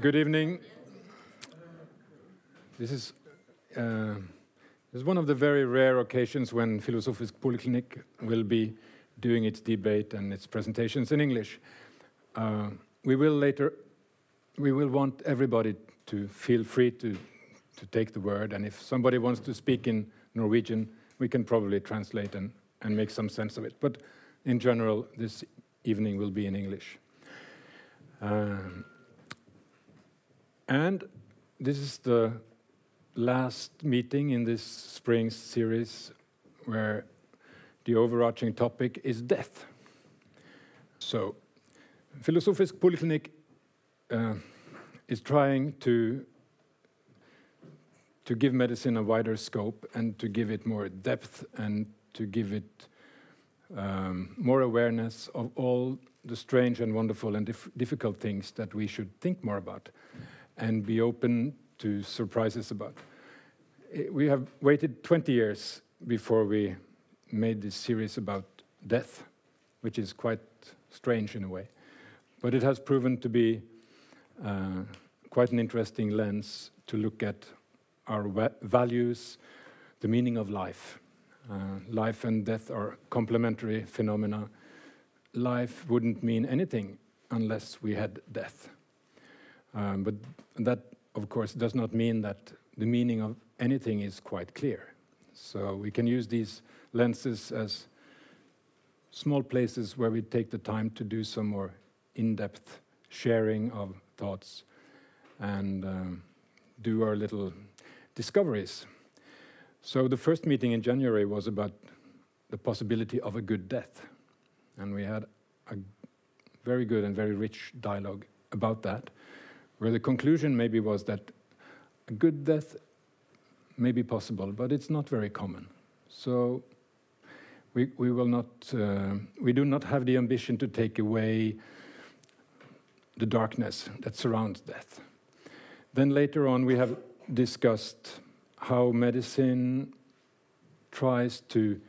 Good evening. This is, uh, this is one of the very rare occasions when Philosophisk Polyclinic will be doing its debate and its presentations in English. Uh, we will later, we will want everybody to feel free to, to take the word, and if somebody wants to speak in Norwegian, we can probably translate and, and make some sense of it. But in general, this evening will be in English. Um, and this is the last meeting in this spring series where the overarching topic is death. So, Philosophisk Polyclinic uh, is trying to to give medicine a wider scope and to give it more depth and to give it um, more awareness of all the strange and wonderful and dif difficult things that we should think more about and be open to surprises about. Eh, we have waited 20 years before we made this series about death, which is quite strange in a way. But it has proven to be uh, quite an interesting lens to look at our values, the meaning of life. Uh, life and death are complementary phenomena. Life wouldn't mean anything unless we had death. Um, but that, of course, does not mean that the meaning of anything is quite clear. So we can use these lenses as small places where we take the time to do some more in depth sharing of thoughts and um, do our little discoveries. So the first meeting in January was about the possibility of a good death. And we had a very good and very rich dialogue about that, where the conclusion maybe was that a good death may be possible, but it's not very common. So we, we will not, uh, we do not have the ambition to take away the darkness that surrounds death. Then later on, we have discussed how medicine tries to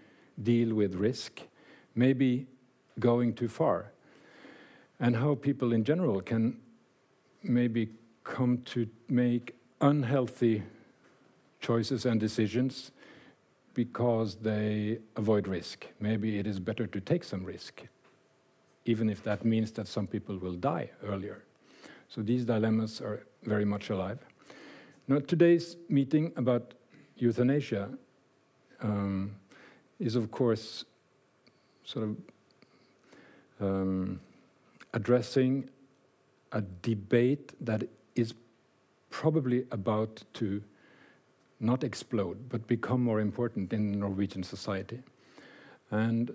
deal with risk, maybe going too far, and how people in general can maybe come to make unhealthy choices and decisions because they avoid risk. Maybe it is better to take some risk, even if that means that some people will die earlier. So these dilemmas are very much alive. Now, today's meeting about euthanasia um, is, of course, sort of um, addressing a debate that is probably about to not explode, but become more important in Norwegian society. And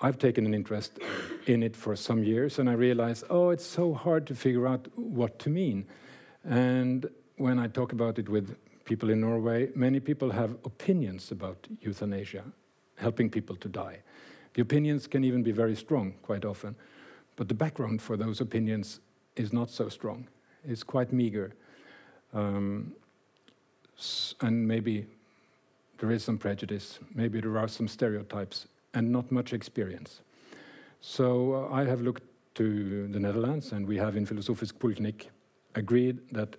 I've taken an interest in it for some years, and I realized, oh, it's so hard to figure out what to mean. And when I talk about it with people in Norway, many people have opinions about euthanasia, helping people to die. The opinions can even be very strong quite often, but the background for those opinions is not so strong. It's quite meager. Um, and maybe there is some prejudice, maybe there are some stereotypes, and not much experience. So uh, I have looked to the Netherlands, and we have in Philosophisk Polyclinic agreed that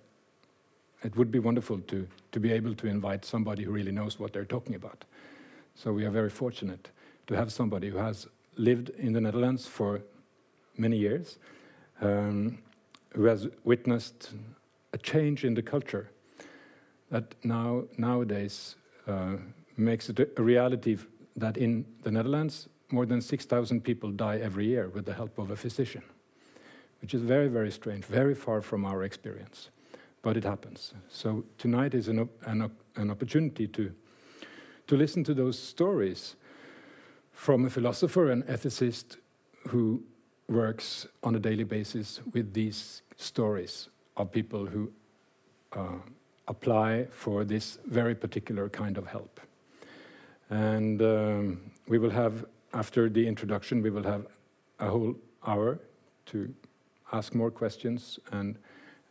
it would be wonderful to, to be able to invite somebody who really knows what they're talking about. So we are very fortunate to have somebody who has lived in the Netherlands for many years, um, who has witnessed a change in the culture that now nowadays uh, makes it a reality that in the Netherlands, more than 6,000 people die every year with the help of a physician, which is very, very strange, very far from our experience. But it happens. So tonight is an, an, an opportunity to, to listen to those stories from a philosopher and ethicist who works on a daily basis with these stories of people who uh, apply for this very particular kind of help. And um, we will have, after the introduction, we will have a whole hour to ask more questions and,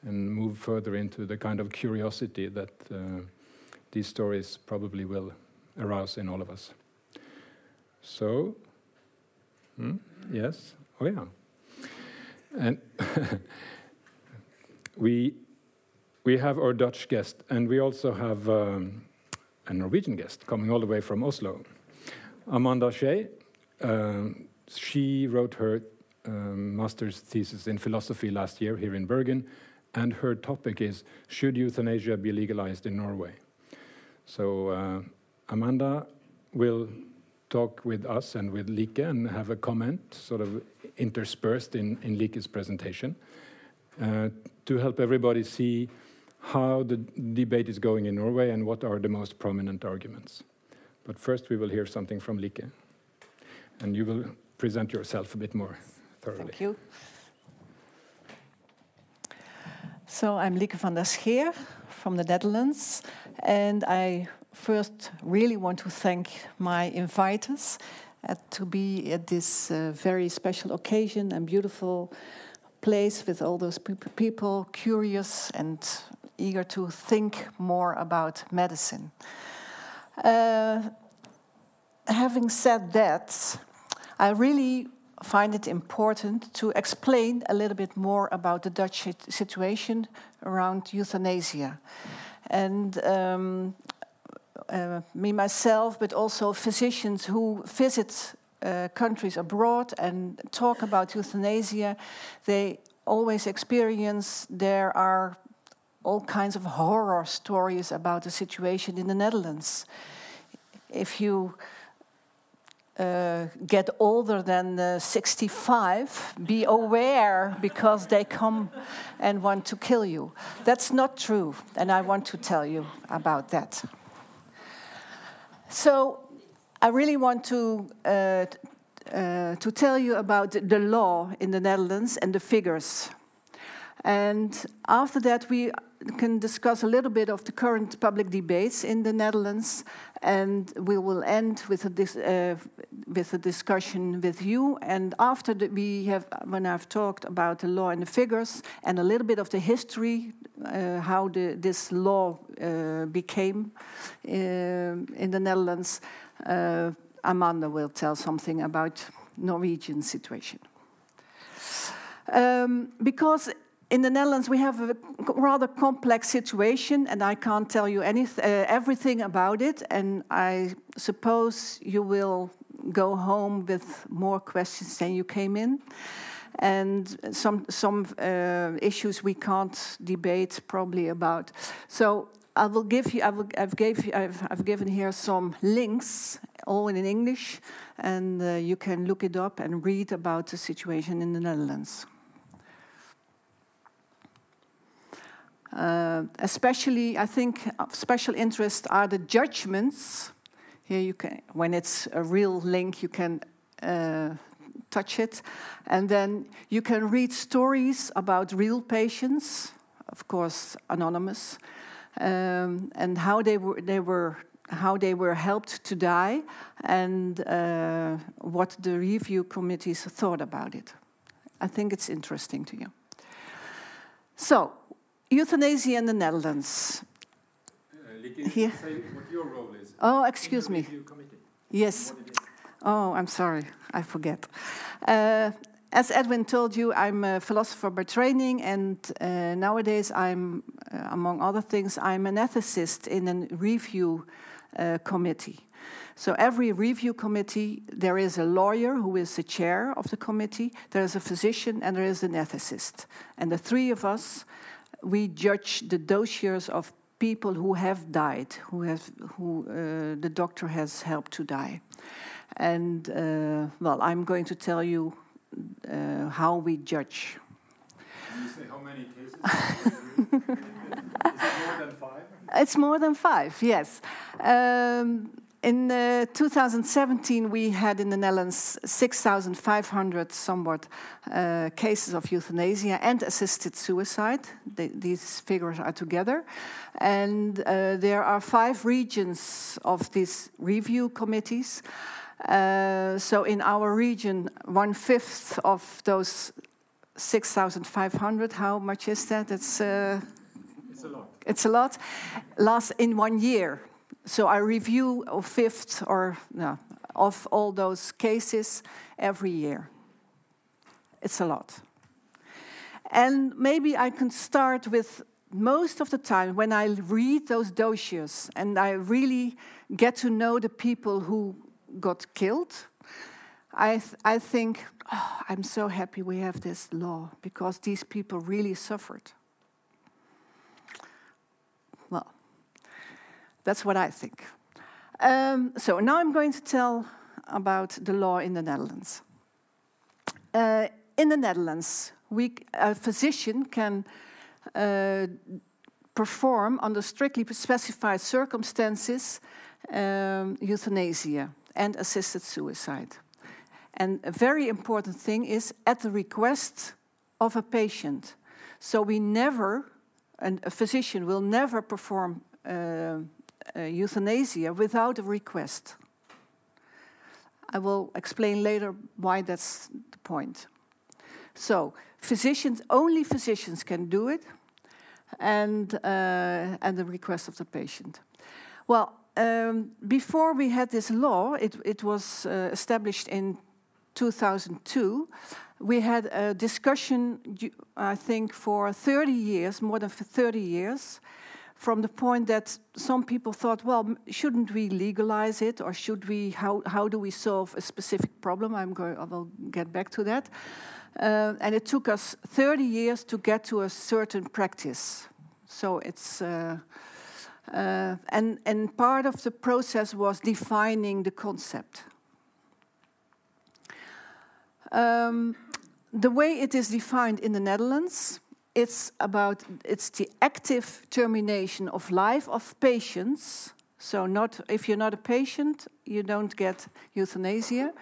and move further into the kind of curiosity that uh, these stories probably will arouse in all of us. So, hmm, yes, oh yeah. And we we have our Dutch guest, and we also have um, a Norwegian guest coming all the way from Oslo. Amanda Shea, um, she wrote her um, master's thesis in philosophy last year here in Bergen, and her topic is Should euthanasia be legalized in Norway? So, uh, Amanda will talk with us and with Lieke and have a comment sort of interspersed in, in Lieke's presentation uh, to help everybody see how the debate is going in Norway and what are the most prominent arguments. But first, we will hear something from Lieke, and you will present yourself a bit more thoroughly. Thank you. So I'm Lieke van der Scheer from the Netherlands, and I first really want to thank my inviters to be at this uh, very special occasion and beautiful place with all those pe people curious and eager to think more about medicine. Uh, having said that, I really find it important to explain a little bit more about the Dutch situation around euthanasia. And um, uh, me myself, but also physicians who visit uh, countries abroad and talk about euthanasia, they always experience there are all kinds of horror stories about the situation in the Netherlands. If you uh, get older than uh, 65, be aware because they come and want to kill you. That's not true, and I want to tell you about that. So, I really want to uh, uh to tell you about the law in the Netherlands and the figures. And after that, we can discuss a little bit of the current public debates in the Netherlands, and we will end with a, uh, with a discussion with you. And after the, we have, when I've talked about the law and the figures, and a little bit of the history, uh, how the, this law uh, became uh, in the Netherlands, uh, Amanda will tell something about Norwegian situation. Um, because in the Netherlands, we have a rather complex situation, and I can't tell you anything, uh, everything about it. And I suppose you will go home with more questions than you came in, and some some uh, issues we can't debate probably about. So I will give you. I will, I've gave I've, I've given here some links, all in English, and uh, you can look it up and read about the situation in the Netherlands. Uh, especially, I think of special interest are the judgments. Here you can, when it's a real link, you can uh, touch it, and then you can read stories about real patients, of course anonymous, um, and how they were they were how they were helped to die, and uh, what the review committees thought about it. I think it's interesting to you. So euthanasia in the Netherlands. Uh, Here. what your role is. Oh, excuse me. Yes. Oh, I'm sorry. I forget. Uh, as Edwin told you, I'm a philosopher by training, and uh, nowadays I'm, uh, among other things, I'm an ethicist in a review uh, committee. So every review committee, there is a lawyer who is the chair of the committee, there is a physician, and there is an ethicist. And the three of us we judge the dossiers of people who have died, who have, who uh, the doctor has helped to die. And uh, well, I'm going to tell you uh, how we judge. Can you say how many cases? It more than five? It's more than five, yes. Um, in uh, 2017, we had in the Netherlands 6,500 somewhat uh, cases of euthanasia and assisted suicide. They, these figures are together. And uh, there are five regions of these review committees. Uh, so in our region, one fifth of those 6,500, how much is that? It's, uh, it's a lot. It's a lot. Last in one year. So I review a fifth or no, of all those cases every year. It's a lot. And maybe I can start with most of the time when I read those dossiers and I really get to know the people who got killed, I, th I think, oh, I'm so happy we have this law because these people really suffered. Well, that's what I think. Um, so now I'm going to tell about the law in the Netherlands. Uh, in the Netherlands, we, a physician can uh, perform under strictly specified circumstances um, euthanasia and assisted suicide. And a very important thing is at the request of a patient. So we never, and a physician will never perform uh, uh, euthanasia without a request. I will explain later why that's the point. So physicians, only physicians can do it, and uh, and the request of the patient. Well, um, before we had this law, it, it was uh, established in 2002. We had a discussion, I think, for 30 years, more than 30 years, from the point that some people thought, well, shouldn't we legalize it, or should we? How how do we solve a specific problem? I'm going. I will get back to that. Uh, and it took us 30 years to get to a certain practice. So it's. Uh, uh, and, and part of the process was defining the concept. Um, the way it is defined in the Netherlands, it's about it's the active termination of life of patients. So not if you're not a patient, you don't get euthanasia.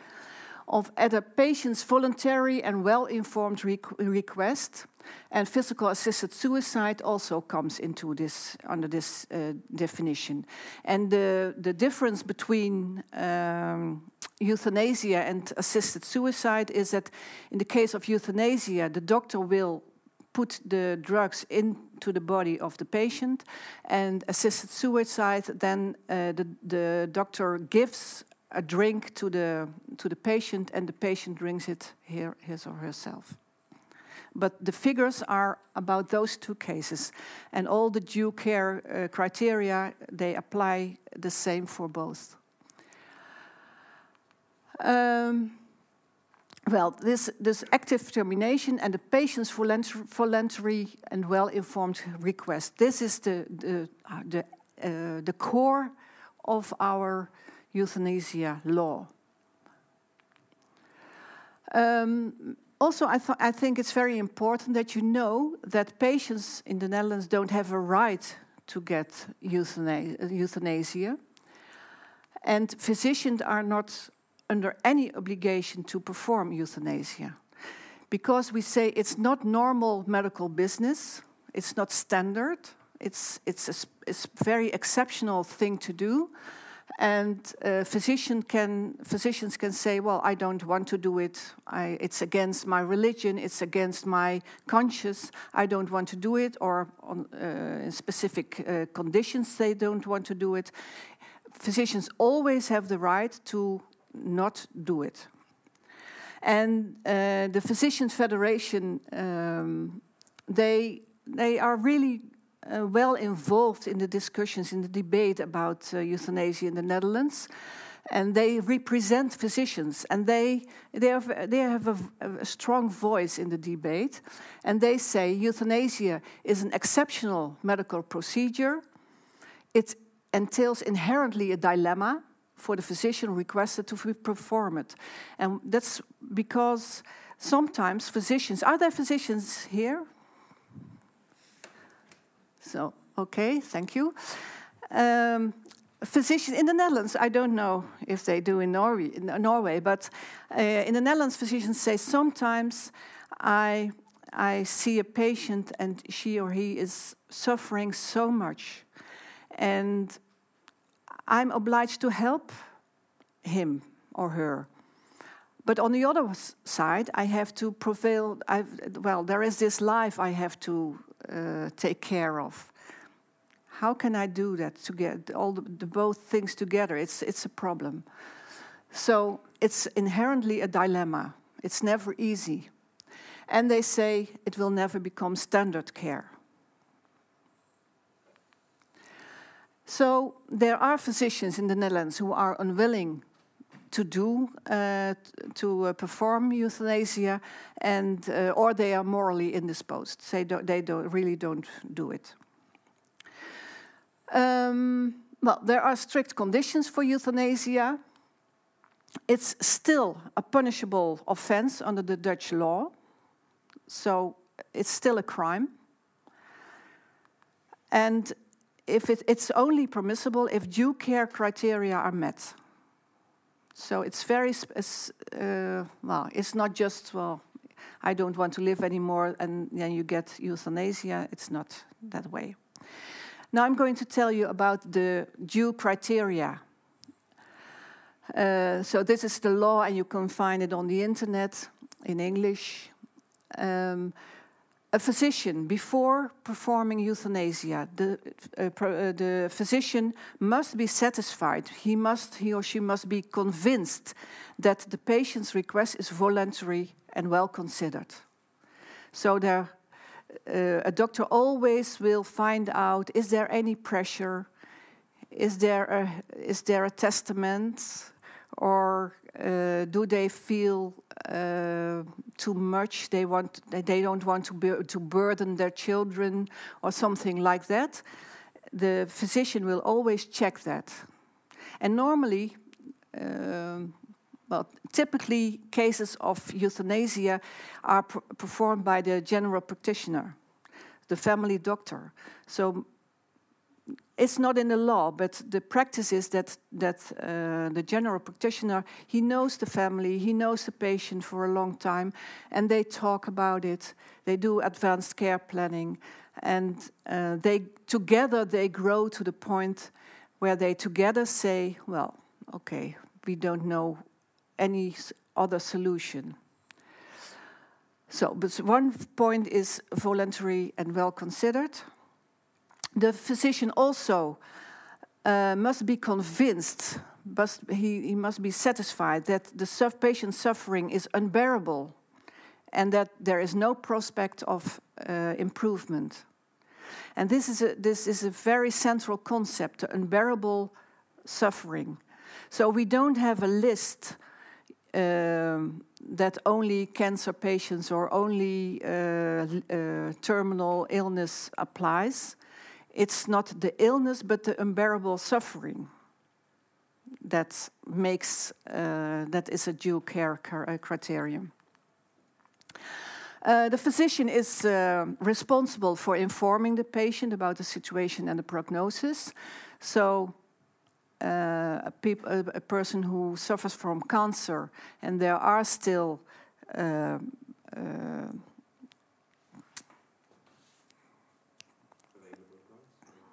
Of at a patient's voluntary and well-informed request, and physical assisted suicide also comes into this under this uh, definition. And the the difference between um, euthanasia and assisted suicide is that in the case of euthanasia, the doctor will put the drugs into the body of the patient, and assisted suicide, then uh, the, the doctor gives a drink to the, to the patient, and the patient drinks it here, his or herself. But the figures are about those two cases, and all the due care uh, criteria they apply the same for both. Um, well, this, this active termination and the patient's voluntary and well-informed request. This is the, the, uh, the, uh, the core of our euthanasia law. Um, also, I, th I, think it's very important that you know that patients in the Netherlands don't have a right to get euthanasia. And physicians are not under any obligation to perform euthanasia because we say it's not normal medical business, it's not standard, it's, it's a it's very exceptional thing to do. And uh, physician can, physicians can say, well, I don't want to do it. I, it's against my religion. It's against my conscience. I don't want to do it. Or on uh, in specific uh, conditions, they don't want to do it. Physicians always have the right to not do it. And uh, the Physicians Federation, um, they, they are really uh, well involved in the discussions, in the debate about uh, euthanasia in the Netherlands. And they represent physicians, and they, they have, they have a, a strong voice in the debate. And they say euthanasia is an exceptional medical procedure. It entails inherently a dilemma for the physician requested to perform it. And that's because sometimes physicians, are there physicians here? So, okay, thank you. Um, physicians in the Netherlands, I don't know if they do in Norway, in Norway but uh, in the Netherlands, physicians say sometimes I, I see a patient and she or he is suffering so much. And I'm obliged to help him or her. But on the other side, I have to prevail. I've, well, there is this life I have to uh, take care of. How can I do that to get all the, the both things together? It's it's a problem. So it's inherently a dilemma. It's never easy. and they say it will never become standard care. So there are physicians in the Netherlands who are unwilling to do uh, to uh, perform euthanasia, and uh, or they are morally indisposed. They don't, they don't really don't do it. Um, well, there are strict conditions for euthanasia. It's still a punishable offense under the Dutch law, so it's still a crime. And if it, it's only permissible if due care criteria are met. So it's very, uh, well, it's not just, well, I don't want to live anymore and then you get euthanasia. It's not that way. Now I'm going to tell you about the due criteria. Uh, so this is the law and you can find it on the internet in English. Um, a physician, before performing euthanasia, the, uh, uh, the physician must be satisfied. He must, he or she must be convinced that the patient's request is voluntary and well considered. So there, uh, a doctor always will find out: is there any pressure? Is there a, is there a testament? Or uh, do they feel uh, too much? They want they don't want to be, to burden their children or something like that. The physician will always check that, and normally. Um, well, typically cases of euthanasia are performed by the general practitioner, the family doctor. So it's not in the law, but the practice is that that uh, the general practitioner he knows the family, he knows the patient for a long time, and they talk about it. They do advanced care planning, and uh, they together they grow to the point where they together say, "Well, okay, we don't know any other solution." So, but one point is voluntary and well considered the physician also uh, must be convinced, must, he, he must be satisfied that the suf patient's suffering is unbearable and that there is no prospect of uh, improvement. And this is, a, this is a very central concept, unbearable suffering. So we don't have a list um, that only cancer patients or only uh, uh, terminal illness applies it's not the illness but the unbearable suffering that makes uh, that is a due care uh, criterion. Uh, the physician is uh, responsible for informing the patient about the situation and the prognosis. So, uh, a, a, a, person who suffers from cancer and there are still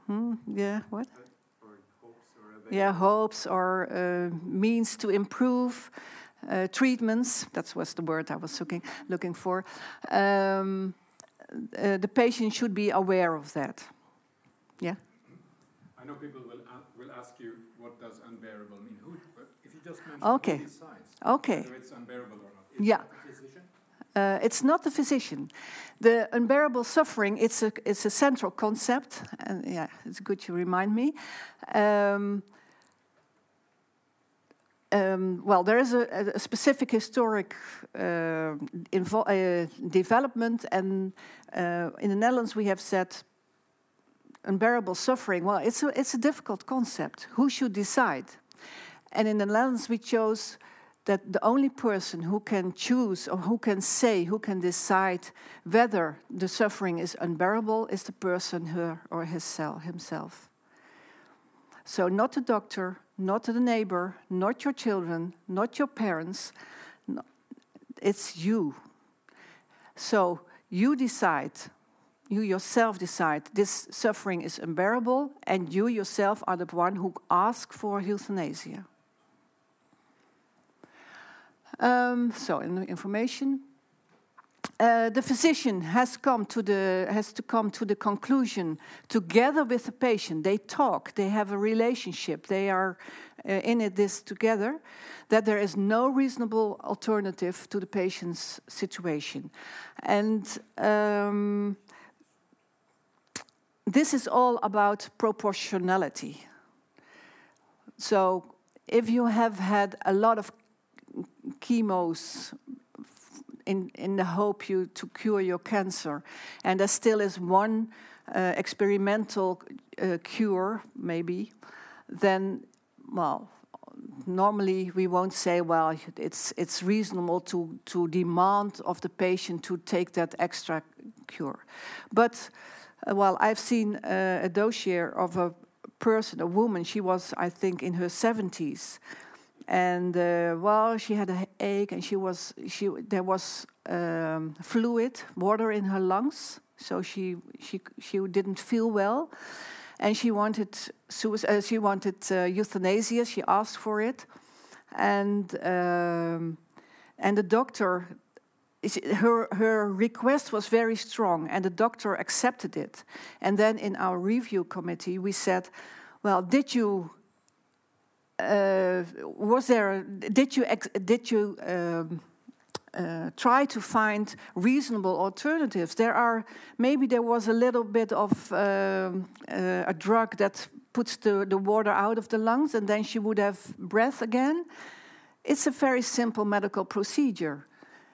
Hmm, yeah, what? yeah, hopes or uh, means to improve uh, treatments. That was the word I was looking looking for. Um, uh, the patient should be aware of that. Yeah. I know people will will ask you what does unbearable mean. Who, if you just mention okay. Sides, okay. whether it's unbearable or not. yeah. Uh, it's not the physician. The unbearable suffering, it's a, it's a central concept, and yeah, it's good you remind me. Um, um, well, there is a, a specific historic uh, uh, development, and uh, in the Netherlands we have said unbearable suffering. Well, it's a, it's a difficult concept. Who should decide? And in the Netherlands we chose that the only person who can choose or who can say, who can decide whether the suffering is unbearable is the person her or himself. So, not the doctor, not the neighbor, not your children, not your parents, it's you. So, you decide, you yourself decide this suffering is unbearable, and you yourself are the one who asks for euthanasia. Um, so, in the information. uh, the physician has come to the has to come to the conclusion together with the patient. They talk. They have a relationship. They are uh, in it this together. That there is no reasonable alternative to the patient's situation, and. Um, this is all about proportionality. So, if you have had a lot of chemos in, in the hope you to cure your cancer, and there still is one uh, experimental uh, cure, maybe, then, well, normally we won't say, well, it's, it's reasonable to, to demand of the patient to take that extra cure. But uh, well, I've seen uh, a dossier of a person, a woman. She was, I think, in her 70s, and uh, well, she had a ache, and she was she there was um, fluid, water in her lungs, so she she she didn't feel well, and she wanted suicide, uh, she wanted uh, euthanasia. She asked for it, and um, and the doctor her, her request was very strong, and the doctor accepted it. And then in our review committee, we said, "Well, did you? Uh, was there? Did you? Did you?" Um, uh, try to find reasonable alternatives. There are maybe there was a little bit of um, uh, a drug that puts the, the water out of the lungs, and then she would have breath again. It's a very simple medical procedure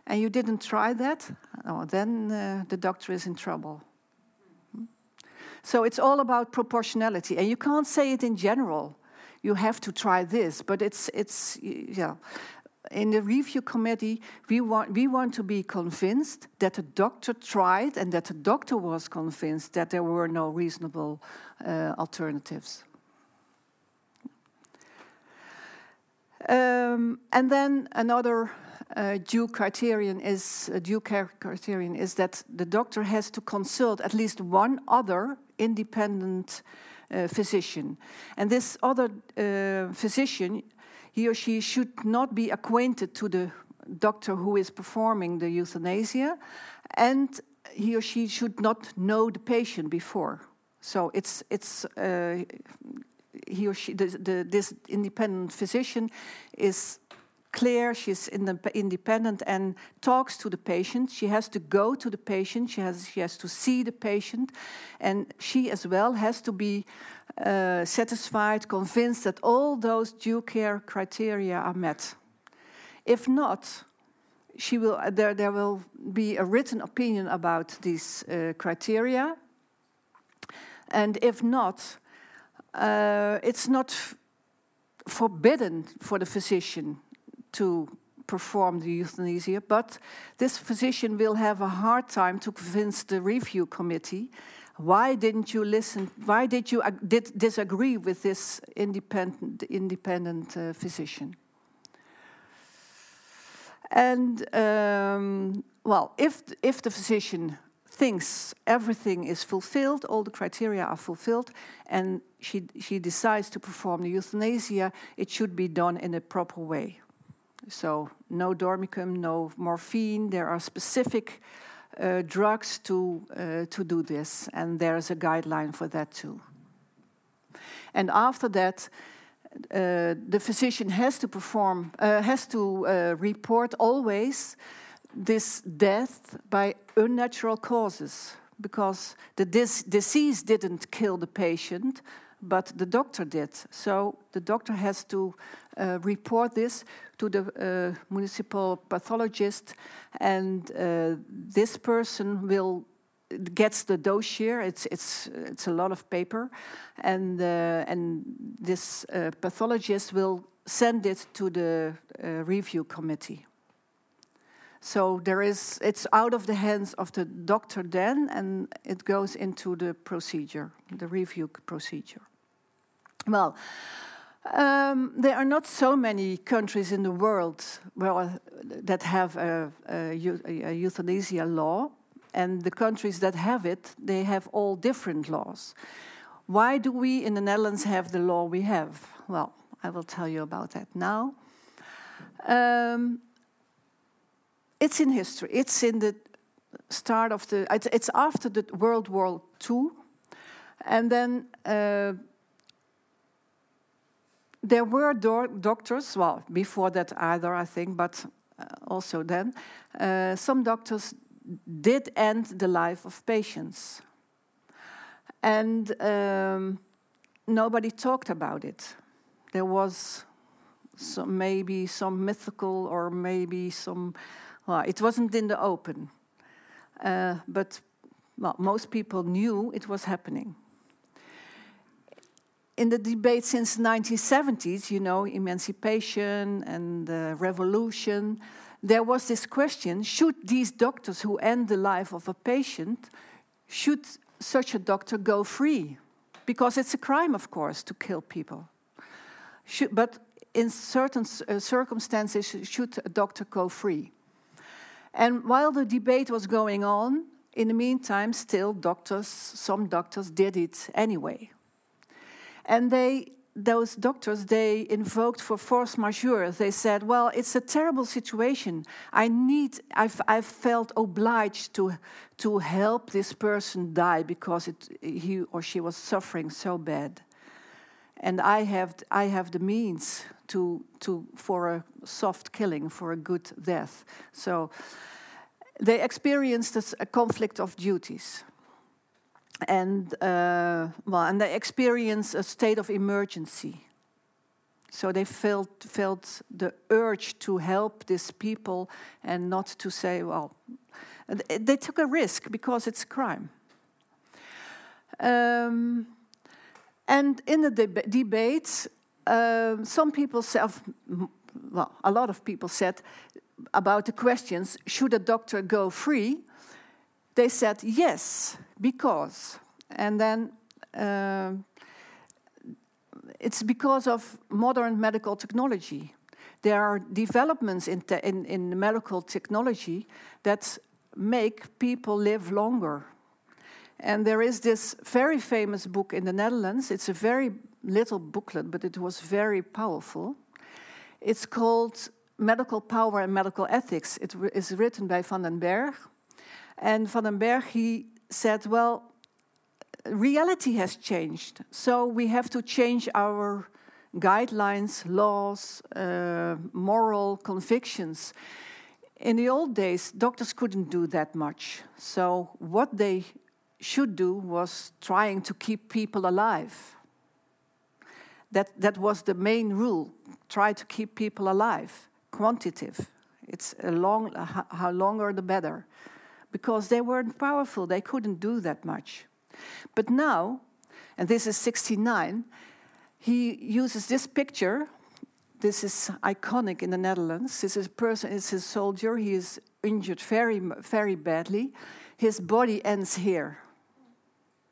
and you didn't try that, oh, then uh, the doctor is in trouble. So it's all about proportionality, and you can't say it in general. You have to try this, but it's it's yeah. In the review committee, we want we want to be convinced that the doctor tried and that the doctor was convinced that there were no reasonable uh, alternatives. Um, and then another uh, due criterion is due care criterion is that the doctor has to consult at least one other independent uh, physician, and this other uh, physician, he or she should not be acquainted to the doctor who is performing the euthanasia, and he or she should not know the patient before. So it's it's uh, he or she the, the, this independent physician is clear, she's independent and talks to the patient. She has to go to the patient, she has, she has to see the patient, and she as well has to be uh, satisfied, convinced that all those due care criteria are met. If not, she will, uh, there, there will be a written opinion about these uh, criteria. And if not, uh, it's not forbidden for the physician to perform the euthanasia, but this physician will have a hard time to convince the review committee. Why didn't you listen? Why did you did disagree with this independent independent uh, physician? And um, well, if if the physician thinks everything is fulfilled, all the criteria are fulfilled, and she she decides to perform the euthanasia, it should be done in a proper way. So no dormicum, no morphine. There are specific uh, drugs to uh, to do this, and there's a guideline for that too. And after that, uh, the physician has to perform, uh, has to uh, report always this death by unnatural causes, because the dis disease didn't kill the patient, but the doctor did. So the doctor has to uh, report this to the uh, municipal pathologist, and uh, this person will gets the dossier. It's it's it's a lot of paper, and uh, and this uh, pathologist will send it to the uh, review committee. So there is it's out of the hands of the doctor then, and it goes into the procedure, the review procedure. Well, um, there are not so many countries in the world well, that have a, a, a, euthanasia law, and the countries that have it, they have all different laws. Why do we in the Netherlands have the law we have? Well, I will tell you about that now. Um, it's in history. It's in the start of the. It's, it's after the World War II, and then. Uh, there were do doctors, well, before that either, I think, but uh, also then, uh, some doctors did end the life of patients. And um, nobody talked about it. There was some, maybe some mythical or maybe some, well, it wasn't in the open. Uh, but well, most people knew it was happening. In the debate since the 1970s, you know, emancipation and the revolution, there was this question should these doctors who end the life of a patient, should such a doctor go free? Because it's a crime, of course, to kill people. Should, but in certain uh, circumstances, should a doctor go free? And while the debate was going on, in the meantime, still doctors, some doctors did it anyway. And they those doctors they invoked for force majeure. They said well it's a terrible situation. I need i've, I've felt obliged to to help this person die because it, he or she was suffering so bad. And i have i have the means to to for a soft killing for a good death. So they experienced a conflict of duties and uh, well, and they experienced a state of emergency. So they felt felt the urge to help these people and not to say, well, they took a risk because it's crime. Um, and in the deb debate, uh, some people said, well, a lot of people said about the questions: Should a doctor go free? They said yes, because. And then uh, it's because of modern medical technology. There are developments in, te in, in medical technology that make people live longer. And there is this very famous book in the Netherlands. It's a very little booklet, but it was very powerful. It's called Medical Power and Medical Ethics. It is written by Van den Berg, and Van den Berg, he said, well, reality has changed. So we have to change our guidelines, laws, uh, moral convictions. In the old days, doctors couldn't do that much. So what they should do was trying to keep people alive. That, that was the main rule try to keep people alive, quantitative. It's a long, how longer the better because they weren't powerful. They couldn't do that much. But now, and this is 69, he uses this picture. This is iconic in the Netherlands. This is a person, it's a soldier. He is injured very, very badly. His body ends here.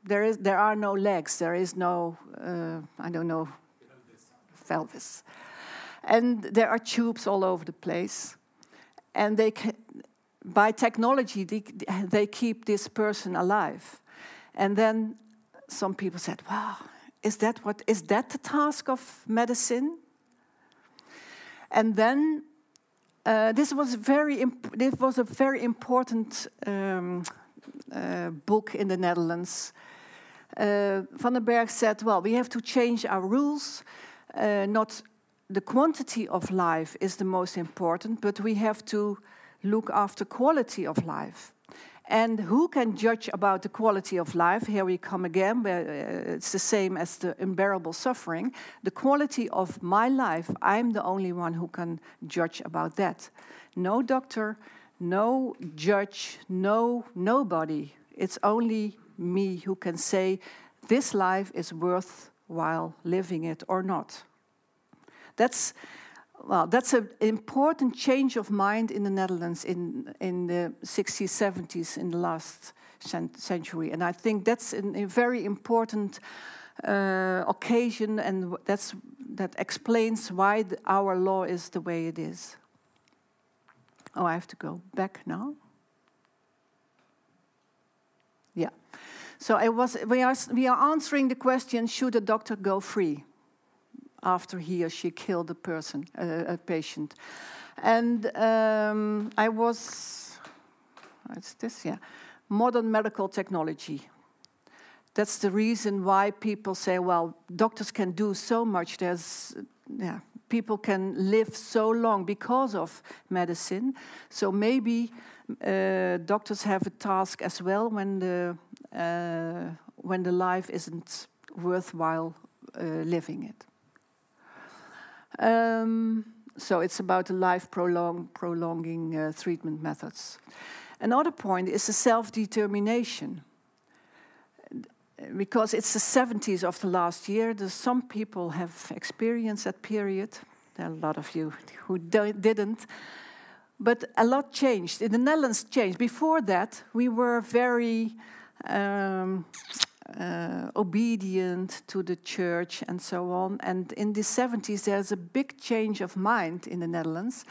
There, is, there are no legs. There is no, uh, I don't know, pelvis. And there are tubes all over the place. And they by technology, they, they keep this person alive. And then some people said, wow, is that, what, is that the task of medicine? And then uh, this was very this was a very important um, uh, book in the Netherlands. Uh, Van den Berg said, "Well, we have to change our rules. Uh, not the quantity of life is the most important, but we have to look after quality of life. And who can judge about the quality of life? Here we come again, where uh, it's the same as the unbearable suffering. The quality of my life, I'm the only one who can judge about that. No doctor, no judge, no nobody. It's only me who can say this life is worthwhile living it or not. That's well, that's an important change of mind in the Netherlands in, in the 60s, 70s, in the last century. And I think that's an, a very important uh, occasion, and that's, that explains why the, our law is the way it is. Oh, I have to go back now? Yeah. So I was, we, are, we are answering the question should a doctor go free? After he or she killed a person, a, patient. And um, I was, it's this, yeah. Modern medical technology. That's the reason why people say, well, doctors can do so much. There's, yeah, people can live so long because of medicine. So maybe uh, doctors have a task as well when the uh, when the life isn't worthwhile uh, living it. Um, so it's about the life prolong, prolonging uh, treatment methods. Another point is the self-determination. Because it's the 70s of the last year, some people have experienced that period. There are a lot of you who didn't. But a lot changed. In the Netherlands, changed. Before that, we were very um, uh, obedient to the church and so on. And in the 70s, there's a big change of mind in the Netherlands.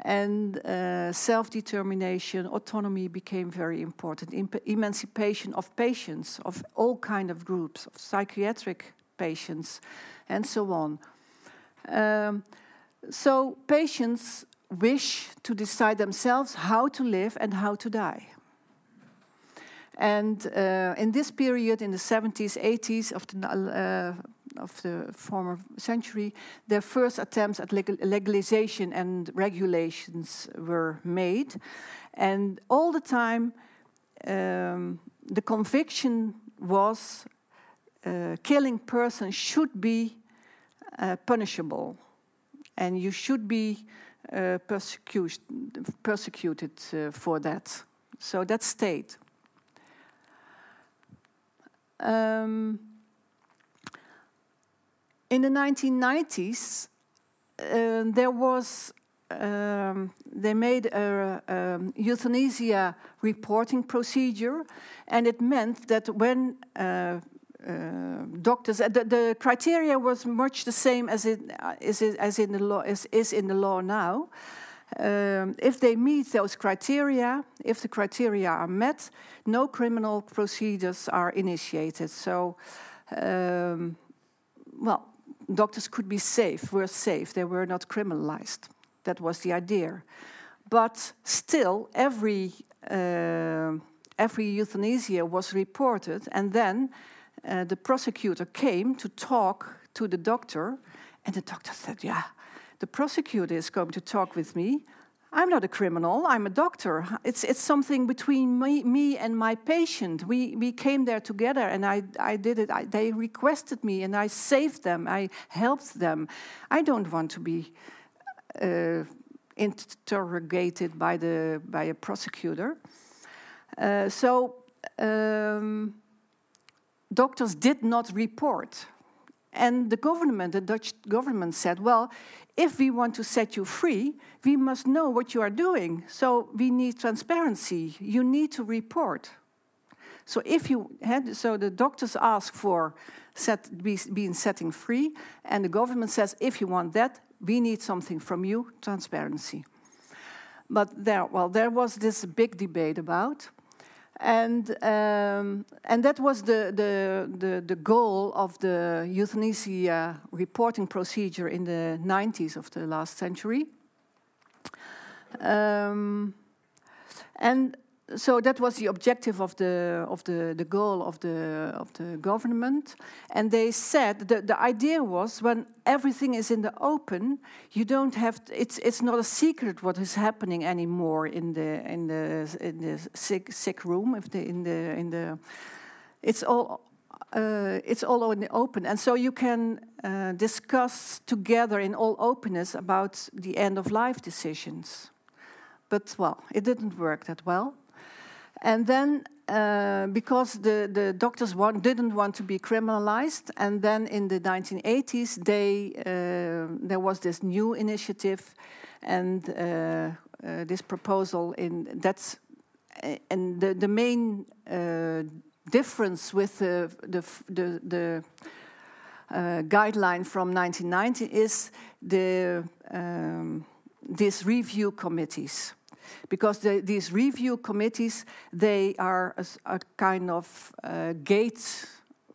And uh, self determination, autonomy became very important. emancipation of patients, of all kind of groups, of psychiatric patients, and so on. Um, so patients wish to decide themselves how to live and how to die. And uh, in this period, in the 70s, 80s of the, uh, of the former century, their first attempts at legalization and regulations were made. And all the time, um, the conviction was uh, killing persons should be uh, punishable, and you should be uh, persecuted, persecuted uh, for that. So that stayed. Um, in the 1990s, uh, there was um, they made a, a, euthanasia reporting procedure, and it meant that when uh, uh, doctors, uh, the, the, criteria was much the same as it is as in the law is, is in the law now. Um, if they meet those criteria, if the criteria are met, no criminal procedures are initiated. So, um, well, doctors could be safe, were safe, they were not criminalized. That was the idea. But still, every, uh, every euthanasia was reported, and then uh, the prosecutor came to talk to the doctor, and the doctor said, Yeah, the prosecutor is going to talk with me. I'm not a criminal, I'm a doctor. It's, it's something between me, me and my patient. We, we came there together and I, I did it. I, they requested me and I saved them, I helped them. I don't want to be uh, interrogated by, the, by a prosecutor. Uh, so, um, doctors did not report. And the government, the Dutch government said, well, if we want to set you free, we must know what you are doing. So we need transparency. You need to report. So if you had, so the doctors ask for set, be, being setting free, and the government says, if you want that, we need something from you, transparency. But there, well, there was this big debate about, and um, and that was the, the the the goal of the euthanasia reporting procedure in the 90s of the last century. Um, and so that was the objective of the of the the goal of the of the government. And they said the the idea was when everything is in the open you don't have to, it's it's not a secret what is happening anymore in the in the in the sick sick room if the in the in the it's all uh, it's all in the open. And so you can uh, discuss together in all openness about the end of life decisions. But well it didn't work that well and then, uh, because the, the doctors didn't want to be criminalized, and then in the 1980s, they, uh, there was this new initiative and uh, uh this proposal in that's and the, the main uh, difference with the, the, the, the uh, guideline from 1990 is the um, these review committees because the, these review committees they are a, a kind of uh, gate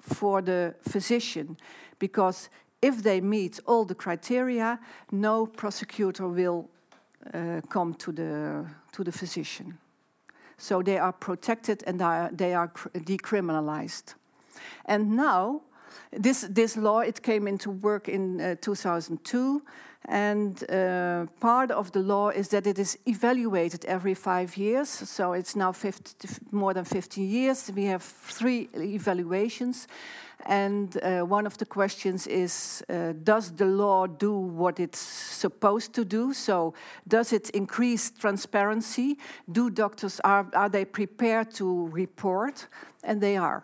for the physician because if they meet all the criteria no prosecutor will uh, come to the to the physician So they are protected and they are decriminalized. And now, this, this law, it came into work in uh, 2002, and uh, part of the law is that it is evaluated every five years. So it's now 50, more than 15 years. We have three evaluations. And uh, one of the questions is uh, Does the law do what it's supposed to do? So, does it increase transparency? Do doctors, are, are they prepared to report? And they are.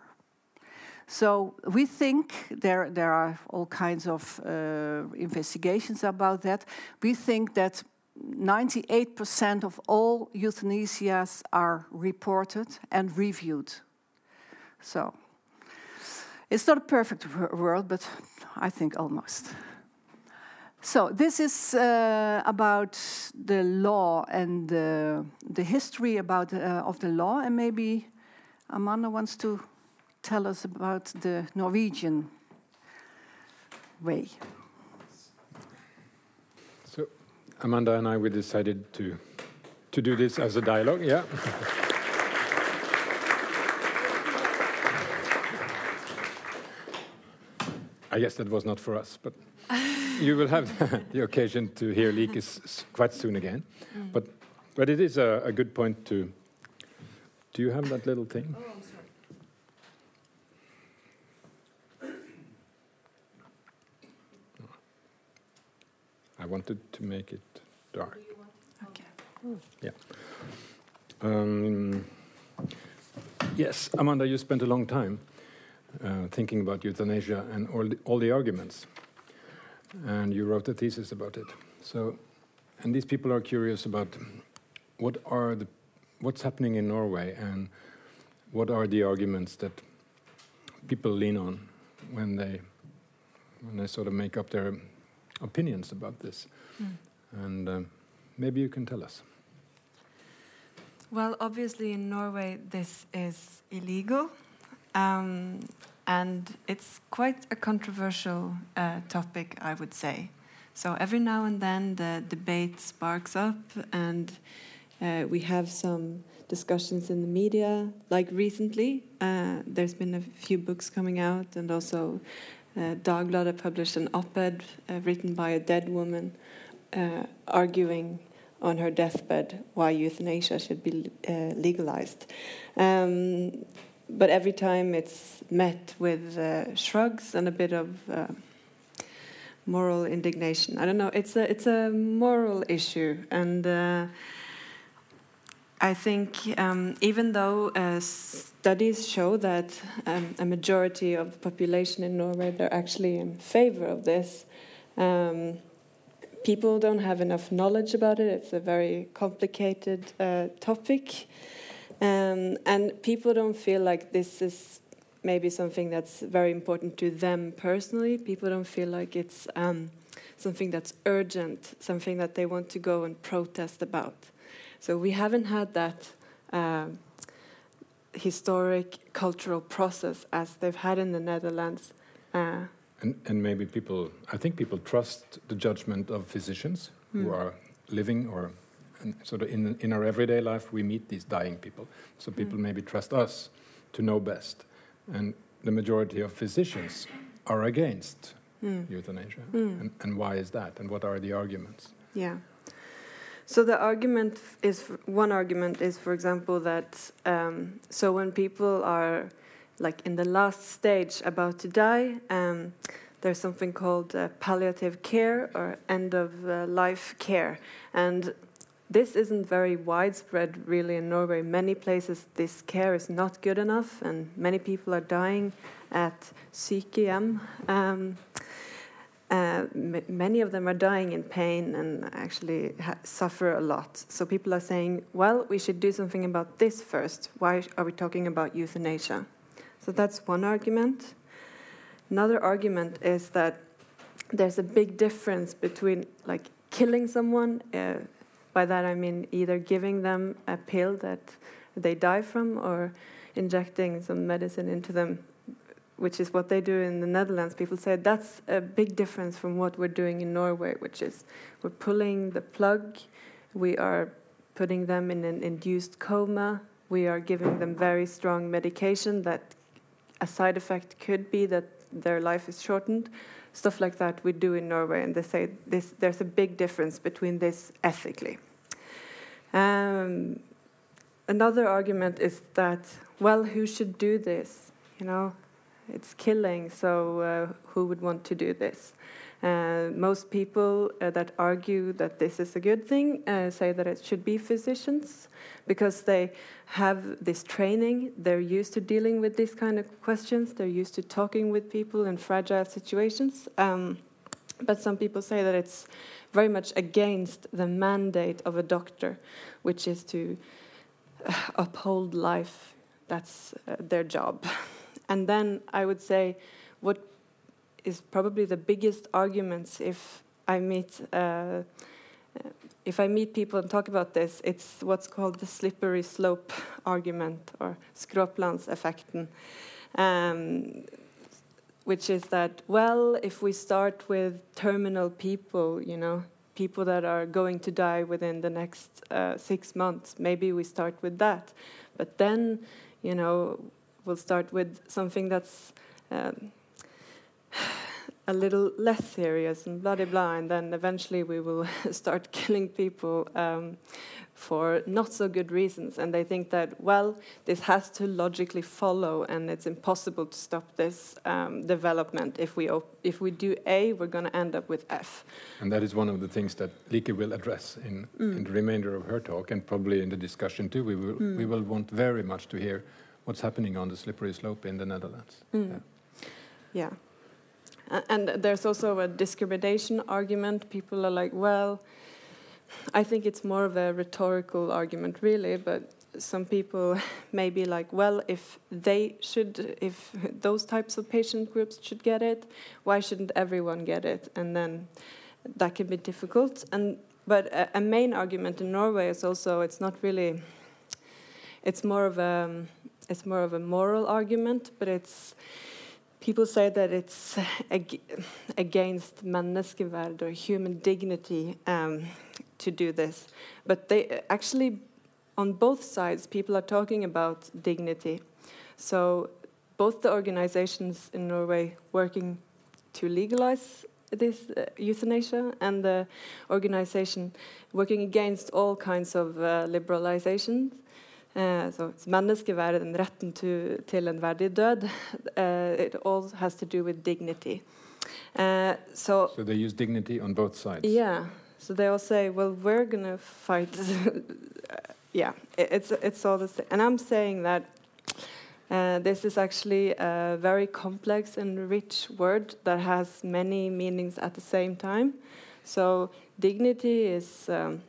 So we think there, there are all kinds of uh, investigations about that. We think that 98% of all euthanasias are reported and reviewed. So it's not a perfect world, but I think almost. So this is uh, about the law and uh, the history about uh, of the law, and maybe Amanda wants to tell us about the Norwegian way. So, Amanda and I, we decided to to do this as a dialogue. Yeah. I guess that was not for us, but you will have the occasion to hear Lieke's quite soon again. Mm. But but it is a, a, good point to. Do you have that little thing? Oh. I wanted to make it dark. Okay. Yeah. Um, yes, Amanda, you spent a long time uh, thinking about euthanasia and all the, all the arguments, and you wrote a thesis about it. So, and these people are curious about what are the what's happening in Norway and what are the arguments that people lean on when they when they sort of make up their opinions about this. Mm. And um, maybe you can tell us. Well, obviously, in Norway, this is illegal. Um, and it's quite a controversial uh, topic, I would say. So every now and then the debate sparks up, and uh, we have some discussions in the media. Like recently, uh, there's been a few books coming out, and also uh, Dagbladet published an op-ed uh, written by a dead woman uh, arguing on her deathbed why euthanasia should be legalized. Um, but every time it's met with shrugs and a bit of moral indignation. I don't know. It's a it's a moral issue, and I think um, even though studies show that um, a majority of the population in Norway are actually in favor of this. Um, people don't have enough knowledge about it. It's a very complicated uh, topic, um, and people don't feel like this is maybe something that's very important to them personally. People don't feel like it's um, something that's urgent, something that they want to go and protest about. So we haven't had that. Uh, historic cultural process as they've had in the Netherlands. Uh, and, and, maybe people, I think people trust the judgment of physicians mm. who hmm. are living or sort of in, in our everyday life, we meet these dying people. So hmm. people mm. maybe trust us to know best. And the majority of physicians are against mm. euthanasia. Hmm. And, and why is that? And what are the arguments? Yeah. So the argument is one argument is, for example, that um, so when people are like in the last stage about to die, um, there's something called uh, palliative care or end of uh, life care, and this isn't very widespread really in Norway. Many places this care is not good enough, and many people are dying at sykehjem. Um, uh, many of them are dying in pain and actually suffer a lot. So people are saying, well, we should do something about this first. Why are we talking about euthanasia? So that's one argument. Another argument is that there's a big difference between like killing someone. Uh, by that I mean either giving them a pill that they die from or injecting some medicine into them which is what they do in the Netherlands, people say that's a big difference from what we're doing in Norway, which is we're pulling the plug, we are putting them in an induced coma, we are giving them very strong medication that a side effect could be that their life is shortened. Stuff like that we do in Norway, and they say this, there's a big difference between this ethically. Um, another argument is that, well, who should do this? You know, it's killing, so uh, who would want to do this? Uh, most people uh, that argue that this is a good thing uh, say that it should be physicians because they have this training, they're used to dealing with these kind of questions, they're used to talking with people in fragile situations. Um, but some people say that it's very much against the mandate of a doctor, which is to uh, uphold life. That's uh, their job. And then I would say what is probably the biggest arguments if I meet uh, if I meet people and talk about this, it's what's called the slippery slope argument or skråplanseffekten, um, which is that well, if we start with terminal people, you know, people that are going to die within the next uh, six months, maybe we start with that, but then, you know, we'll start with something that's um, a little less serious and blah blah blah, and then eventually we will start killing people um, for not so good reasons. And they think that well, this has to logically follow, and it's impossible to stop this um, development. If we if we do A, we're going to end up with F. And that is one of the things that Lieke will address in, mm. in the remainder of her talk, and probably in the discussion too. We will mm. we will want very much to hear what's happening on the slippery slope in the Netherlands. Mm. yeah. yeah. And there's also a discrimination argument. People are like, well, I think it's more of a rhetorical argument, really, but some people may be like, well, if they should, if those types of patient groups should get it, why shouldn't everyone get it? And then that can be difficult. And but a, a main argument in Norway is also it's not really, it's more of a, it's more of a moral argument, but it's people say that it's ag against menneskeverd or human dignity um, to do this. But they actually, on both sides, people are talking about dignity. So both the organizations in Norway working to legalize this uh, euthanasia and the organization working against all kinds of uh, liberalization so it's menneskeverd and retten to, til en verdig død. Uh, it all has to do with dignity. Uh, so, so they use dignity on both sides. Yeah. So they all say, well, we're gonna fight. yeah, it, it's it's all the same. And I'm saying that uh, this is actually a very complex and rich word that has many meanings at the same time. So dignity is um,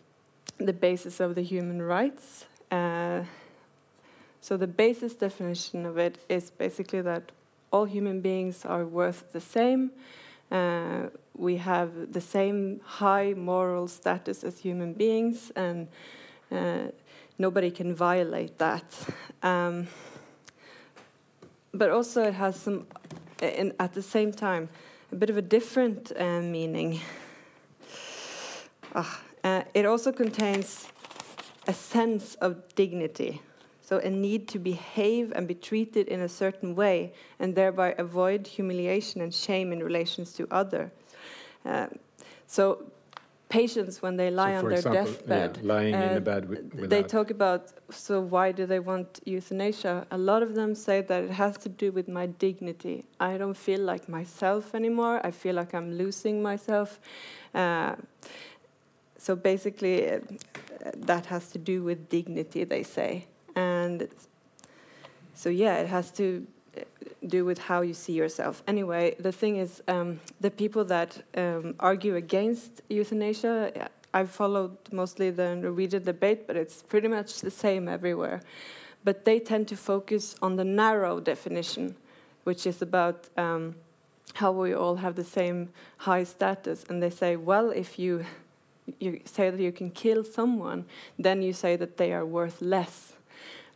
the basis of the human rights. Uh, so the basis definition of it is basically that all human beings are worth the same. Uh, we have the same high moral status as human beings, and uh, nobody can violate that. Um, but also, it has some, in, at the same time, a bit of a different uh, meaning. Ah, uh, it also contains a sense of dignity. So, a need to behave and be treated in a certain way and thereby avoid humiliation and shame in relations to other. Uh, so, patients, when they lie so on their example, deathbed, yeah, lying uh, in the bed with, they talk about so why do they want euthanasia? A lot of them say that it has to do with my dignity. I don't feel like myself anymore. I feel like I'm losing myself. Uh, so basically, uh, that has to do with dignity, they say. And so, yeah, it has to do with how you see yourself. Anyway, the thing is, um, the people that um, argue against euthanasia, I've followed mostly the Norwegian debate, but it's pretty much the same everywhere. But they tend to focus on the narrow definition, which is about um, how we all have the same high status. And they say, well, if you you say that you can kill someone, then you say that they are worth less.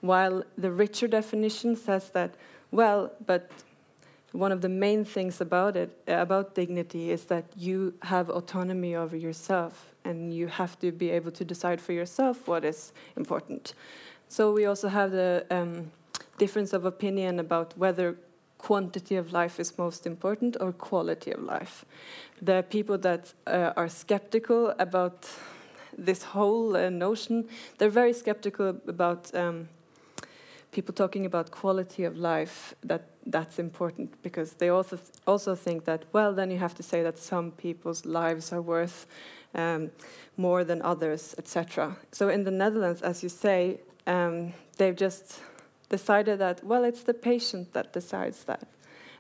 While the richer definition says that, well, but one of the main things about it, about dignity, is that you have autonomy over yourself and you have to be able to decide for yourself what is important. So we also have the um, difference of opinion about whether quantity of life is most important or quality of life. There are people that uh, are skeptical about this whole uh, notion. They're very skeptical about um, people talking about quality of life. That that's important because they also th also think that well, then you have to say that some people's lives are worth um, more than others, etc. So in the Netherlands, as you say, um, they've just decided that well, it's the patient that decides that.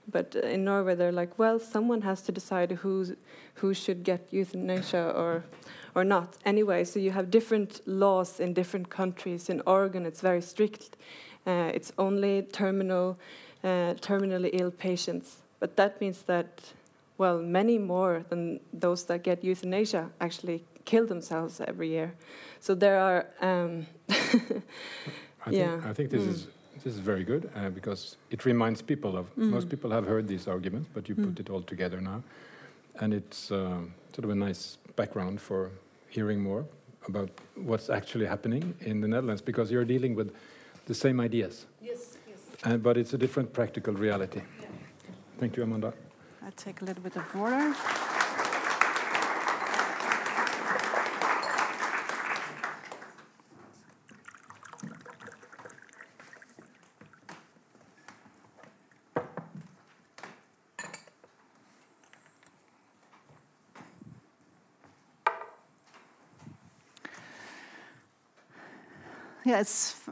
But in Norway, they're like, well, someone has to decide who who should get euthanasia or or not. Anyway, so you have different laws in different countries. In Oregon, it's very strict. Uh, it's only terminal, uh, terminally ill patients. But that means that, well, many more than those that get euthanasia actually kill themselves every year. So there are. Um, I yeah. Think, I think this mm. is this is very good uh, because it reminds people of mm. most people have heard these arguments, but you mm. put it all together now, and it's uh, sort of a nice background for hearing more about what's actually happening in the Netherlands because you're dealing with the same ideas. Yes, yes. And, but it's a different practical reality. Yeah. Thank you, Amanda. I take a little bit of water.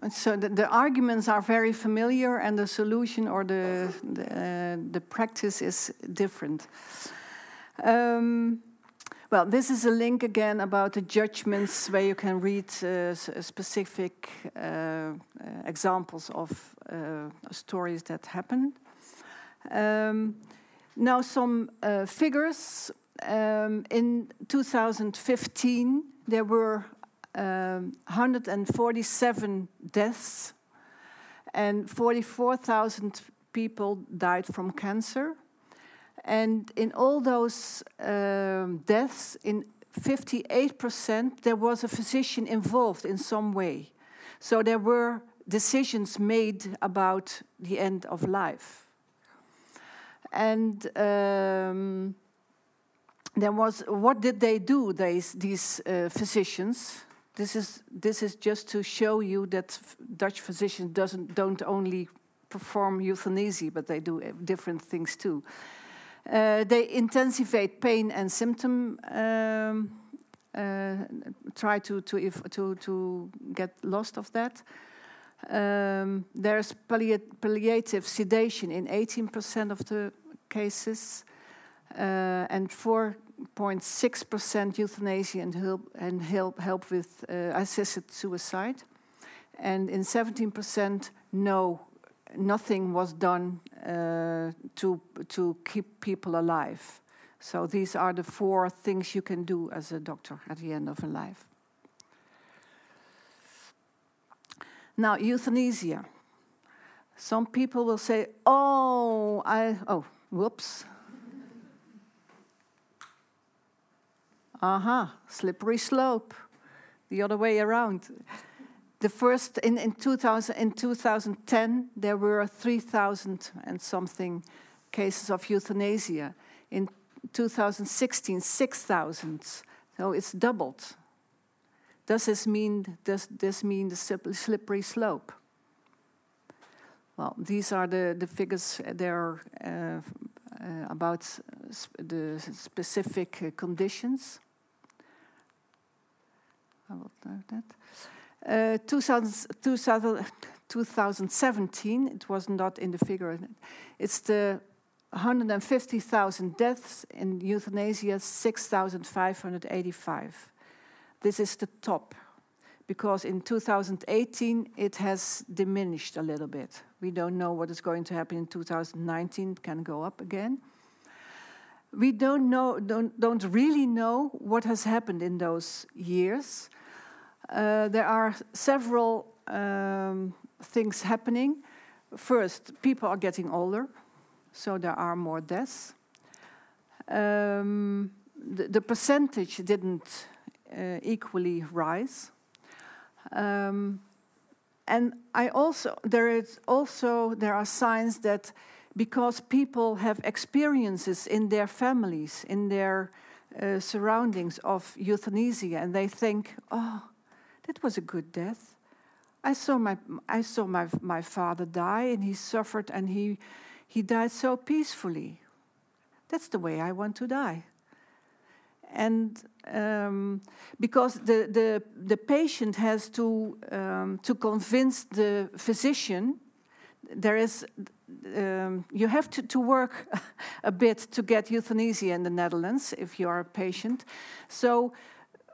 So the, the, arguments are very familiar, and the solution or the the, uh, the practice is different. Um, well, this is a link again about the judgments where you can read uh, specific uh, examples of uh, stories that happen. Um, now, some uh, figures. Um, in 2015, there were um, 147 deaths, and 44,000 people died from cancer. And in all those um, deaths, in 58%, there was a physician involved in some way. So there were decisions made about the end of life. And um, there was, what did they do, these, these uh, physicians? This is, this is just to show you that Dutch physicians doesn't, don't only perform euthanasia, but they do uh, different things too. Uh, they intensify pain and symptom, um, uh, try to, to, if, to, to get lost of that. Um, there's palliative sedation in 18% of the cases, uh, and four 0.6% euthanasia and help, and help, help with uh, assisted suicide. And in 17%, no, nothing was done uh, to, to keep people alive. So these are the four things you can do as a doctor at the end of a life. Now, euthanasia. Some people will say, oh, I, oh, whoops, Aha, uh -huh, slippery slope. The other way around. The first in, in 2000 in 2010 there were 3,000 and something cases of euthanasia. In 2016, 6,000. So it's doubled. Does this mean does this mean the slippery slope? Well, these are the, the figures. They're uh, uh, about the specific uh, conditions. I will note that. Uh, 2000, 2000, 2017, it was not in the figure. It's the 150,000 deaths in euthanasia, 6,585. This is the top, because in 2018 it has diminished a little bit. We don't know what is going to happen in 2019, it can go up again we don't know, don't, don't really know what has happened in those years. Uh, there are several um, things happening. First, people are getting older, so there are more deaths. Um, the, the, percentage didn't uh, equally rise. Um, and I also there is also there are signs that because people have experiences in their families, in their uh, surroundings of euthanasia, and they think, oh, that was a good death. I saw my I saw my my father die, and he suffered, and he he died so peacefully. That's the way I want to die. And um, because the, the, the patient has to, um, to convince the physician, there is, um, you have to, to work a bit to get euthanasia in the Netherlands if you are a patient. So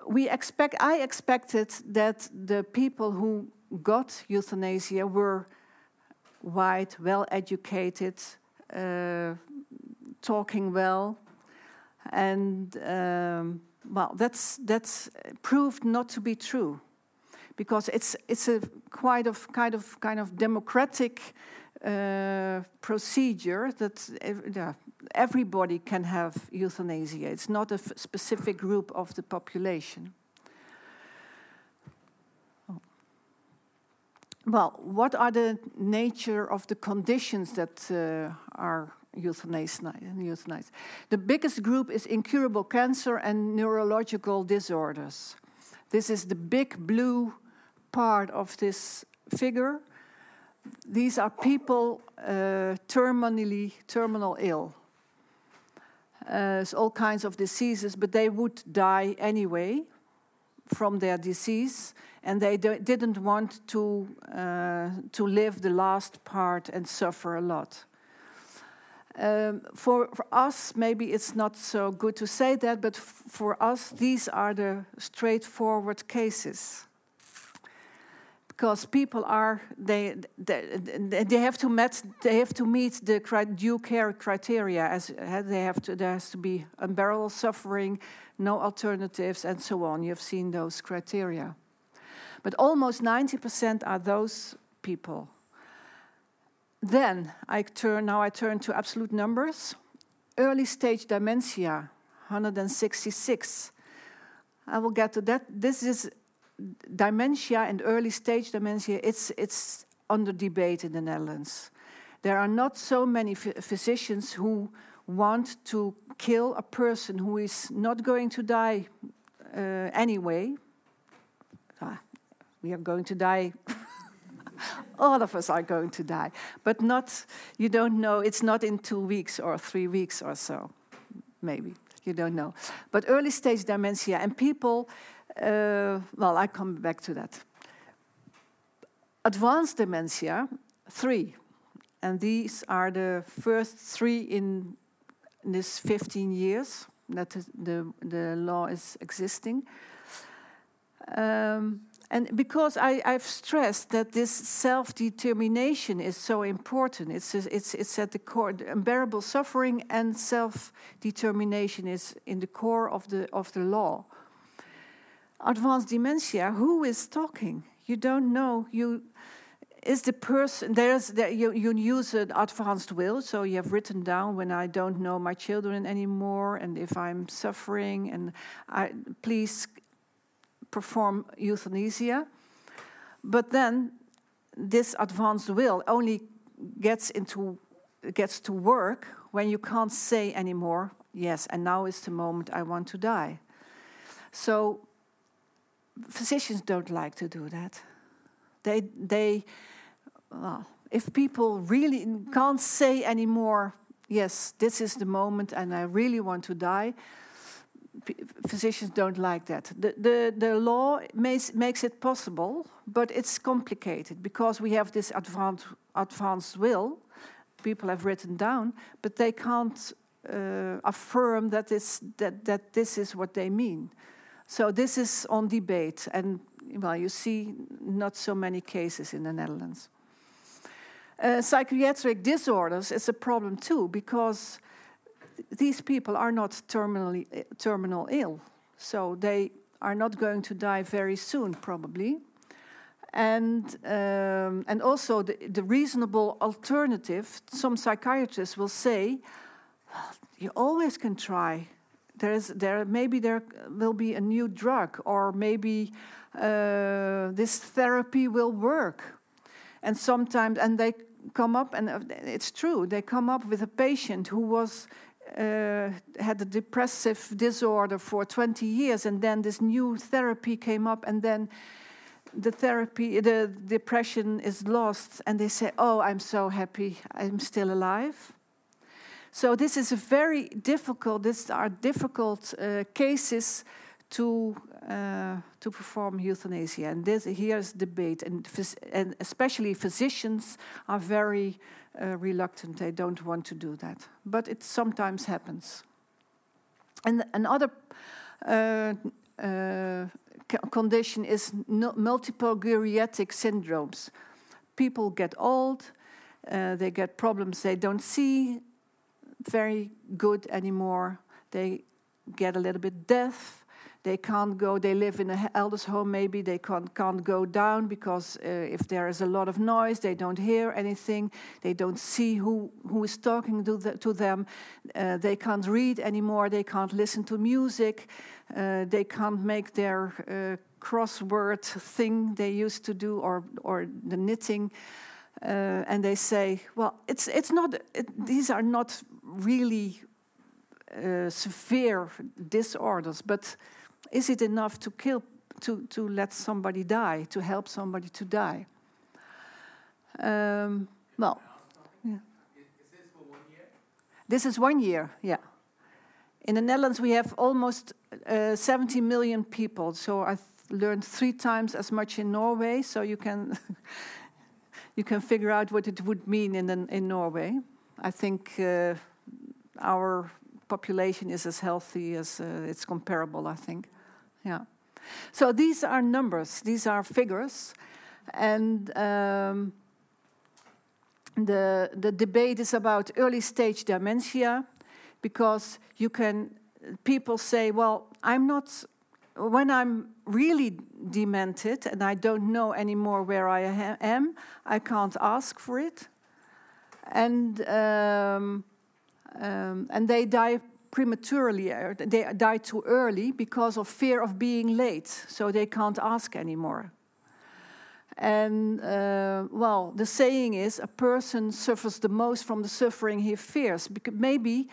we expect, I expected that the people who got euthanasia were white, well educated, uh, talking well, and um, well, that's that's proved not to be true, because it's it's a quite of kind of kind of democratic uh, procedure that uh, everybody can have euthanasia. It's not a specific group of the population. Oh. Well, what are the nature of the conditions that uh, are euthanized. The biggest group is incurable cancer and neurological disorders. This is the big blue part of this figure. These are people uh, terminally terminal ill. Uh, all kinds of diseases, but they would die anyway from their disease, and they didn't want to uh, to live the last part and suffer a lot. Um, for, for us, maybe it's not so good to say that, but for us, these are the straightforward cases. Because people are, they, they, they, have, to met, they have to meet the due care criteria. As eh, they have to, there has to be unbearable suffering, no alternatives, and so on. You've seen those criteria. But almost 90% are those people. Then I turn, now I turn to absolute numbers. Early stage dementia, 166. I will get to that. This is dementia and early stage dementia. It's, it's under debate in the Netherlands. There are not so many physicians who want to kill a person who is not going to die uh, anyway. Ah, we are going to die all of us are going to die. But not, you don't know, it's not in two weeks or three weeks or so, maybe. You don't know. But early stage dementia, and people, uh, well, I come back to that. Advanced dementia, three. And these are the first three in, this 15 years that the, the law is existing. Um, and because I, have stressed that this self-determination is so important, it's, it's, it's at the core, the unbearable suffering and self-determination is in the core of the, of the law. Advanced dementia, who is talking? You don't know. You is the person there's there, you, you use an advanced will so you have written down when i don't know my children anymore and if i'm suffering and i please perform euthanasia. But then this advanced will only gets into gets to work when you can't say anymore, yes, and now is the moment I want to die. So physicians don't like to do that. They they well, if people really can't say anymore, yes, this is the moment and I really want to die, physicians don't like that. The, the, the law makes, makes it possible, but it's complicated because we have this advanced, advanced will, people have written down, but they can't uh, affirm that, it's, that, that this is what they mean. So this is on debate, and well, you see not so many cases in the Netherlands. Uh, psychiatric disorders is a problem too because these people are not terminally terminal ill, so they are not going to die very soon, probably. And um, and also the, the reasonable alternative. Some psychiatrists will say, well, you always can try. There is there maybe there will be a new drug, or maybe uh, this therapy will work. and sometimes and they come up and uh, it's true they come up with a patient who was uh, had a depressive disorder for 20 years and then this new therapy came up and then the therapy the depression is lost and they say oh i'm so happy i'm still alive so this is a very difficult these are difficult uh, cases to uh, to perform euthanasia. And this here's debate, and, and especially physicians are very uh, reluctant. They don't want to do that, but it sometimes happens. And another uh, uh condition is multiple geriatric syndromes. People get old, uh, they get problems they don't see very good anymore. They get a little bit deaf. They can't go, they live in an elders home, maybe. They can't, can't go down because uh, if there is a lot of noise, they don't hear anything, they don't see who, who is talking to, the, to them, uh, they can't read anymore, they can't listen to music, uh, they can't make their uh, crossword thing they used to do or, or the knitting. Uh, and they say, well, it's, it's not, it, these are not really uh, severe disorders, but is it enough to kill, to, to let somebody die, to help somebody to die? Um, well, yeah. This is one year, yeah. In the Netherlands, we have almost uh, 70 million people. So I've learned three times as much in Norway. So you can you can figure out what it would mean in in Norway. I think uh, our population is as healthy as uh, it's comparable. I think. Yeah. So these are numbers, these are figures, and um, the the debate is about early stage dementia, because you can people say, well, I'm not when I'm really demented and I don't know anymore where I am, I can't ask for it, and um, um, and they die prematurely, uh, they die too early because of fear of being late, so they can't ask anymore. And uh, well, the saying is a person suffers the most from the suffering he fears. Because maybe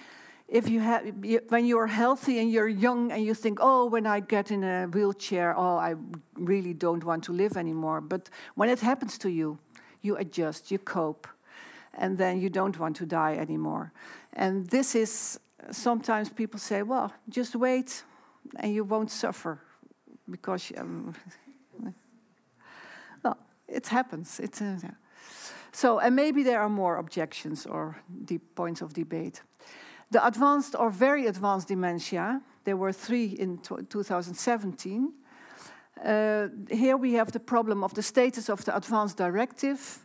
if you have, when you're healthy and you're young and you think, oh, when I get in a wheelchair, oh, I really don't want to live anymore. But when it happens to you, you adjust, you cope, and then you don't want to die anymore. And this is sometimes people say, well, just wait and you won't suffer because, um, well, it happens. Uh, so, and maybe there are more objections or deep points of debate. The advanced or very advanced dementia, there were three in 2017. Uh, here we have the problem of the status of the advanced directive.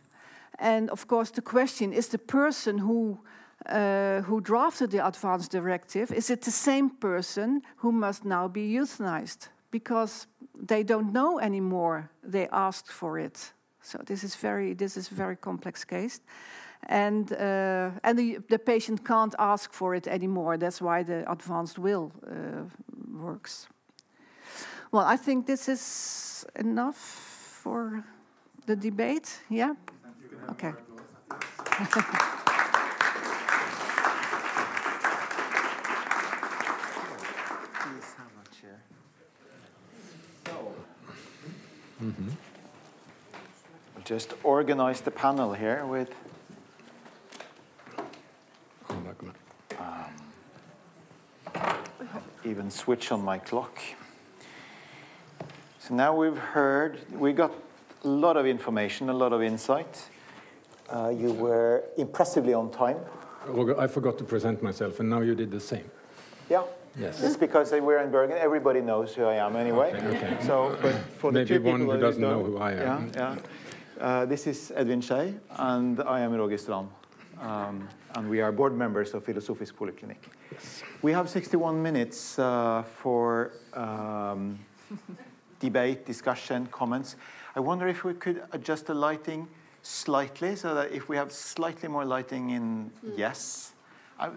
And of course, the question is the person who uh, who drafted the advance directive, is it the same person who must now be euthanized? Because they don't know anymore. They asked for it. So this is very this is a very complex case, and uh, and the, the patient can't ask for it anymore. That's why the advanced will uh, works. Well, I think this is enough for the debate. Yeah. Okay. Mm -hmm. Just organize the panel here with. Um, even switch on my clock. So now we've heard, we got a lot of information, a lot of insight. Uh, you were impressively on time. I forgot to present myself, and now you did the same. Yeah. Yes. It's because we're in Bergen. Everybody knows who I am anyway. Okay. okay. So, but for Maybe the two one people who doesn't know who I am. Yeah, yeah. Uh, this is Edvin Schei, and I am Roger Strand. Um, and we are board members of Filosofisk Poliklinikk. Yes. We have 61 minutes uh, for um, debate, discussion, comments. I wonder if we could adjust the lighting slightly so that if we have slightly more lighting in mm. yes. I,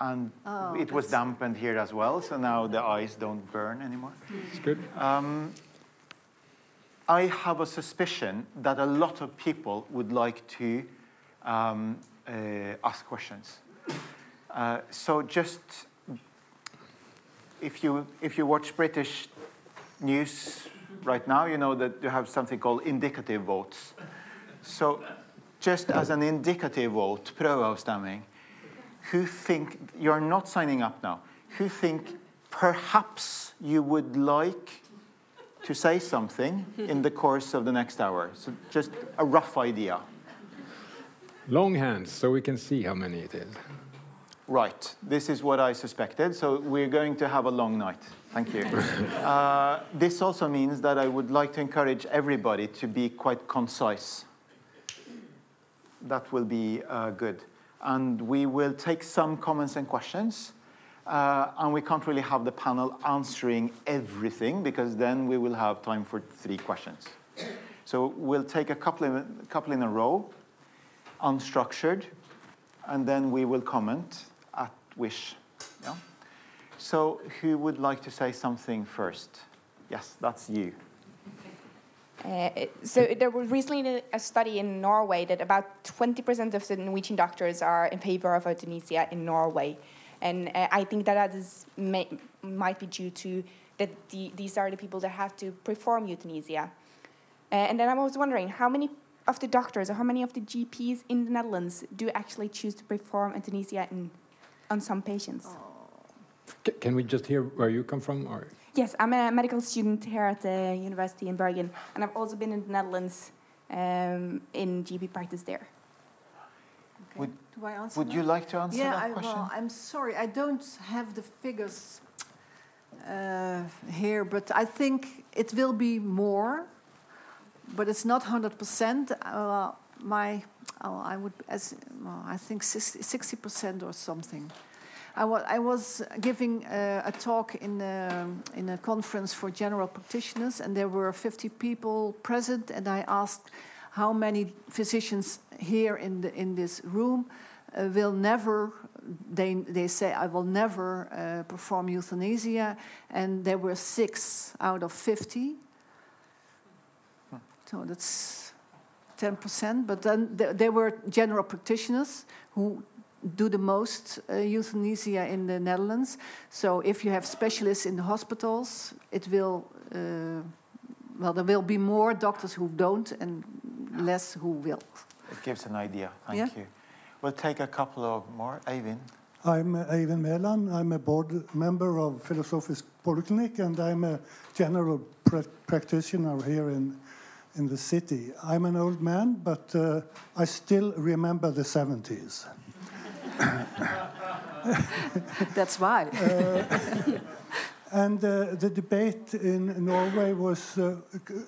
and oh, it was dampened here as well, so now the eyes don't burn anymore. It's good. Um, I have a suspicion that a lot of people would like to um, uh, ask questions. Uh, so just if you if you watch British news right now, you know that you have something called indicative votes. So just as an indicative vote, prøveavstemning, who think you're not signing up now? Who think perhaps you would like to say something in the course of the next hour? So just a rough idea. Long hands, so we can see how many it is. Right. This is what I suspected. So we're going to have a long night. Thank you. uh, this also means that I would like to encourage everybody to be quite concise. That will be uh, good. And we will take some comments and questions. Uh, and we can't really have the panel answering everything because then we will have time for three questions. So we'll take a couple in, a couple in a row, unstructured, and then we will comment at wish. Yeah? So who would like to say something first? Yes, that's you. Uh, so there was recently a study in Norway that about 20% of the Norwegian doctors are in favor of euthanasia in Norway. And uh, I think that that is, may, might be due to that the, these are the people that have to perform euthanasia. Uh, and then I was wondering how many of the doctors or how many of the GPs in the Netherlands do actually choose to perform euthanasia in, on some patients? C can we just hear where you come from? Or? Yes, I'm a medical student here at the university in Bergen, and I've also been in the Netherlands um, in GP practice there. Okay. Would, Do I answer would now? you like to answer yeah, that I, question? well, I'm sorry, I don't have the figures uh, here, but I think it will be more, but it's not 100%. Uh, my, oh, I would, as, well, I think 60 percent or something. I wa- I was giving uh, a talk in a, in a conference for general practitioners, and there were 50 people present, and I asked how many physicians here in, the, in this room uh, will never, they, they say, I will never uh, perform euthanasia, and there were six out of 50. So that's 10%, but then th- there were general practitioners who do the most uh, euthanasia in the Netherlands. So if you have specialists in the hospitals, it will, uh, well, there will be more doctors who don't and less who will. It gives an idea. Thank Yeah. you. We'll take a couple of more. Eivind. I'm uh, Eivind Mæland. I'm a board member of Filosofisk Poliklinikk, and I'm a general pra- practitioner here in, in the city. I'm an old man, but uh, I still remember the 70s. That's why. And uh, the debate in Norway was uh,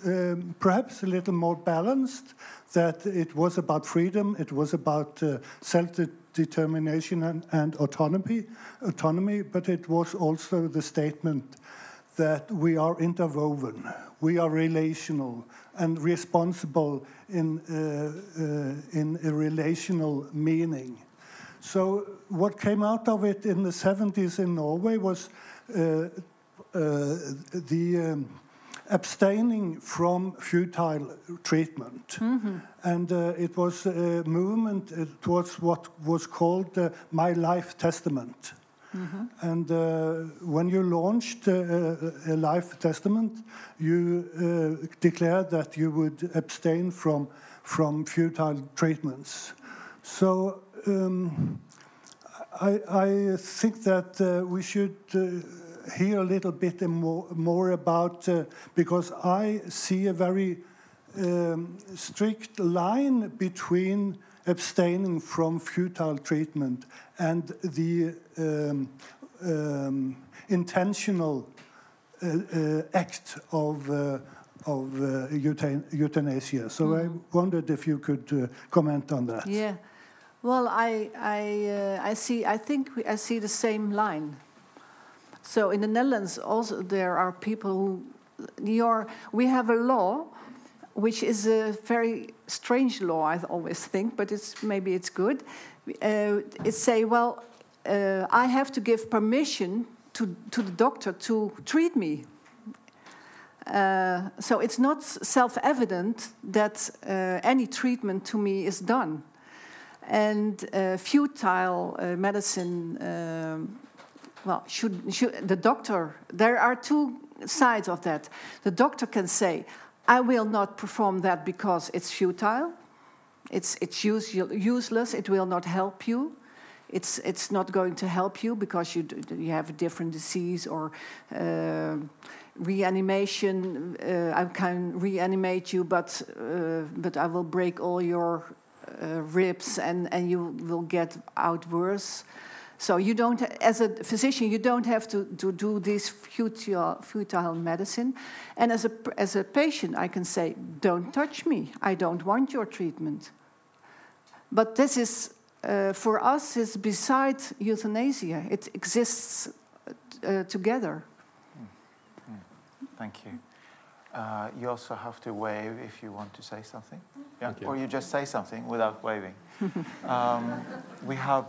um, perhaps a little more balanced, that it was about freedom, it was about uh, self-determination and, and autonomy, autonomy, but it was also the statement that we are interwoven, we are relational and responsible in, uh, uh, in a relational meaning. So what came out of it in the 70s in Norway was uh, uh, the um, abstaining from futile treatment. And uh, it was a movement uh, towards what was called uh, My Life Testament. And uh, when you launched uh, a life testament, you uh, declared that you would abstain from, from futile treatments. So um, I, I think that uh, we should uh, hear a little bit more, more about, uh, because I see a very um, strict line between abstaining from futile treatment and the um, um, intentional uh, uh, act of, uh, of uh, euthanasia. So I wondered if you could uh, comment on that. Yeah. Well, I, I, uh, I see. I think we, I see the same line. So in the Netherlands, also there are people who, your, we have a law, which is a very strange law. I always think, but it's maybe it's good. Uh, it say, well, uh, I have to give permission to to the doctor to treat me. Uh, so it's not self evident that uh, any treatment to me is done. And uh, futile uh, medicine, um, well, should, should the doctor, there are two sides of that. The doctor can say, I will not perform that because it's futile, it's, it's use, useless, it will not help you. It's, it's not going to help you because you, you have a different disease or uh, reanimation. Uh, I can reanimate you, but, uh, but I will break all your ribs and, and you will get out worse. So you don't, as a physician, you don't have to, to do this futile, futile medicine. And as a, as a patient, I can say, don't touch me. I don't want your treatment. But this is, uh, for us, is beside euthanasia. It exists uh, together. Thank you. Uh, you also have to wave if you want to say something. Yeah, you. or you just say something without waving. um, we have.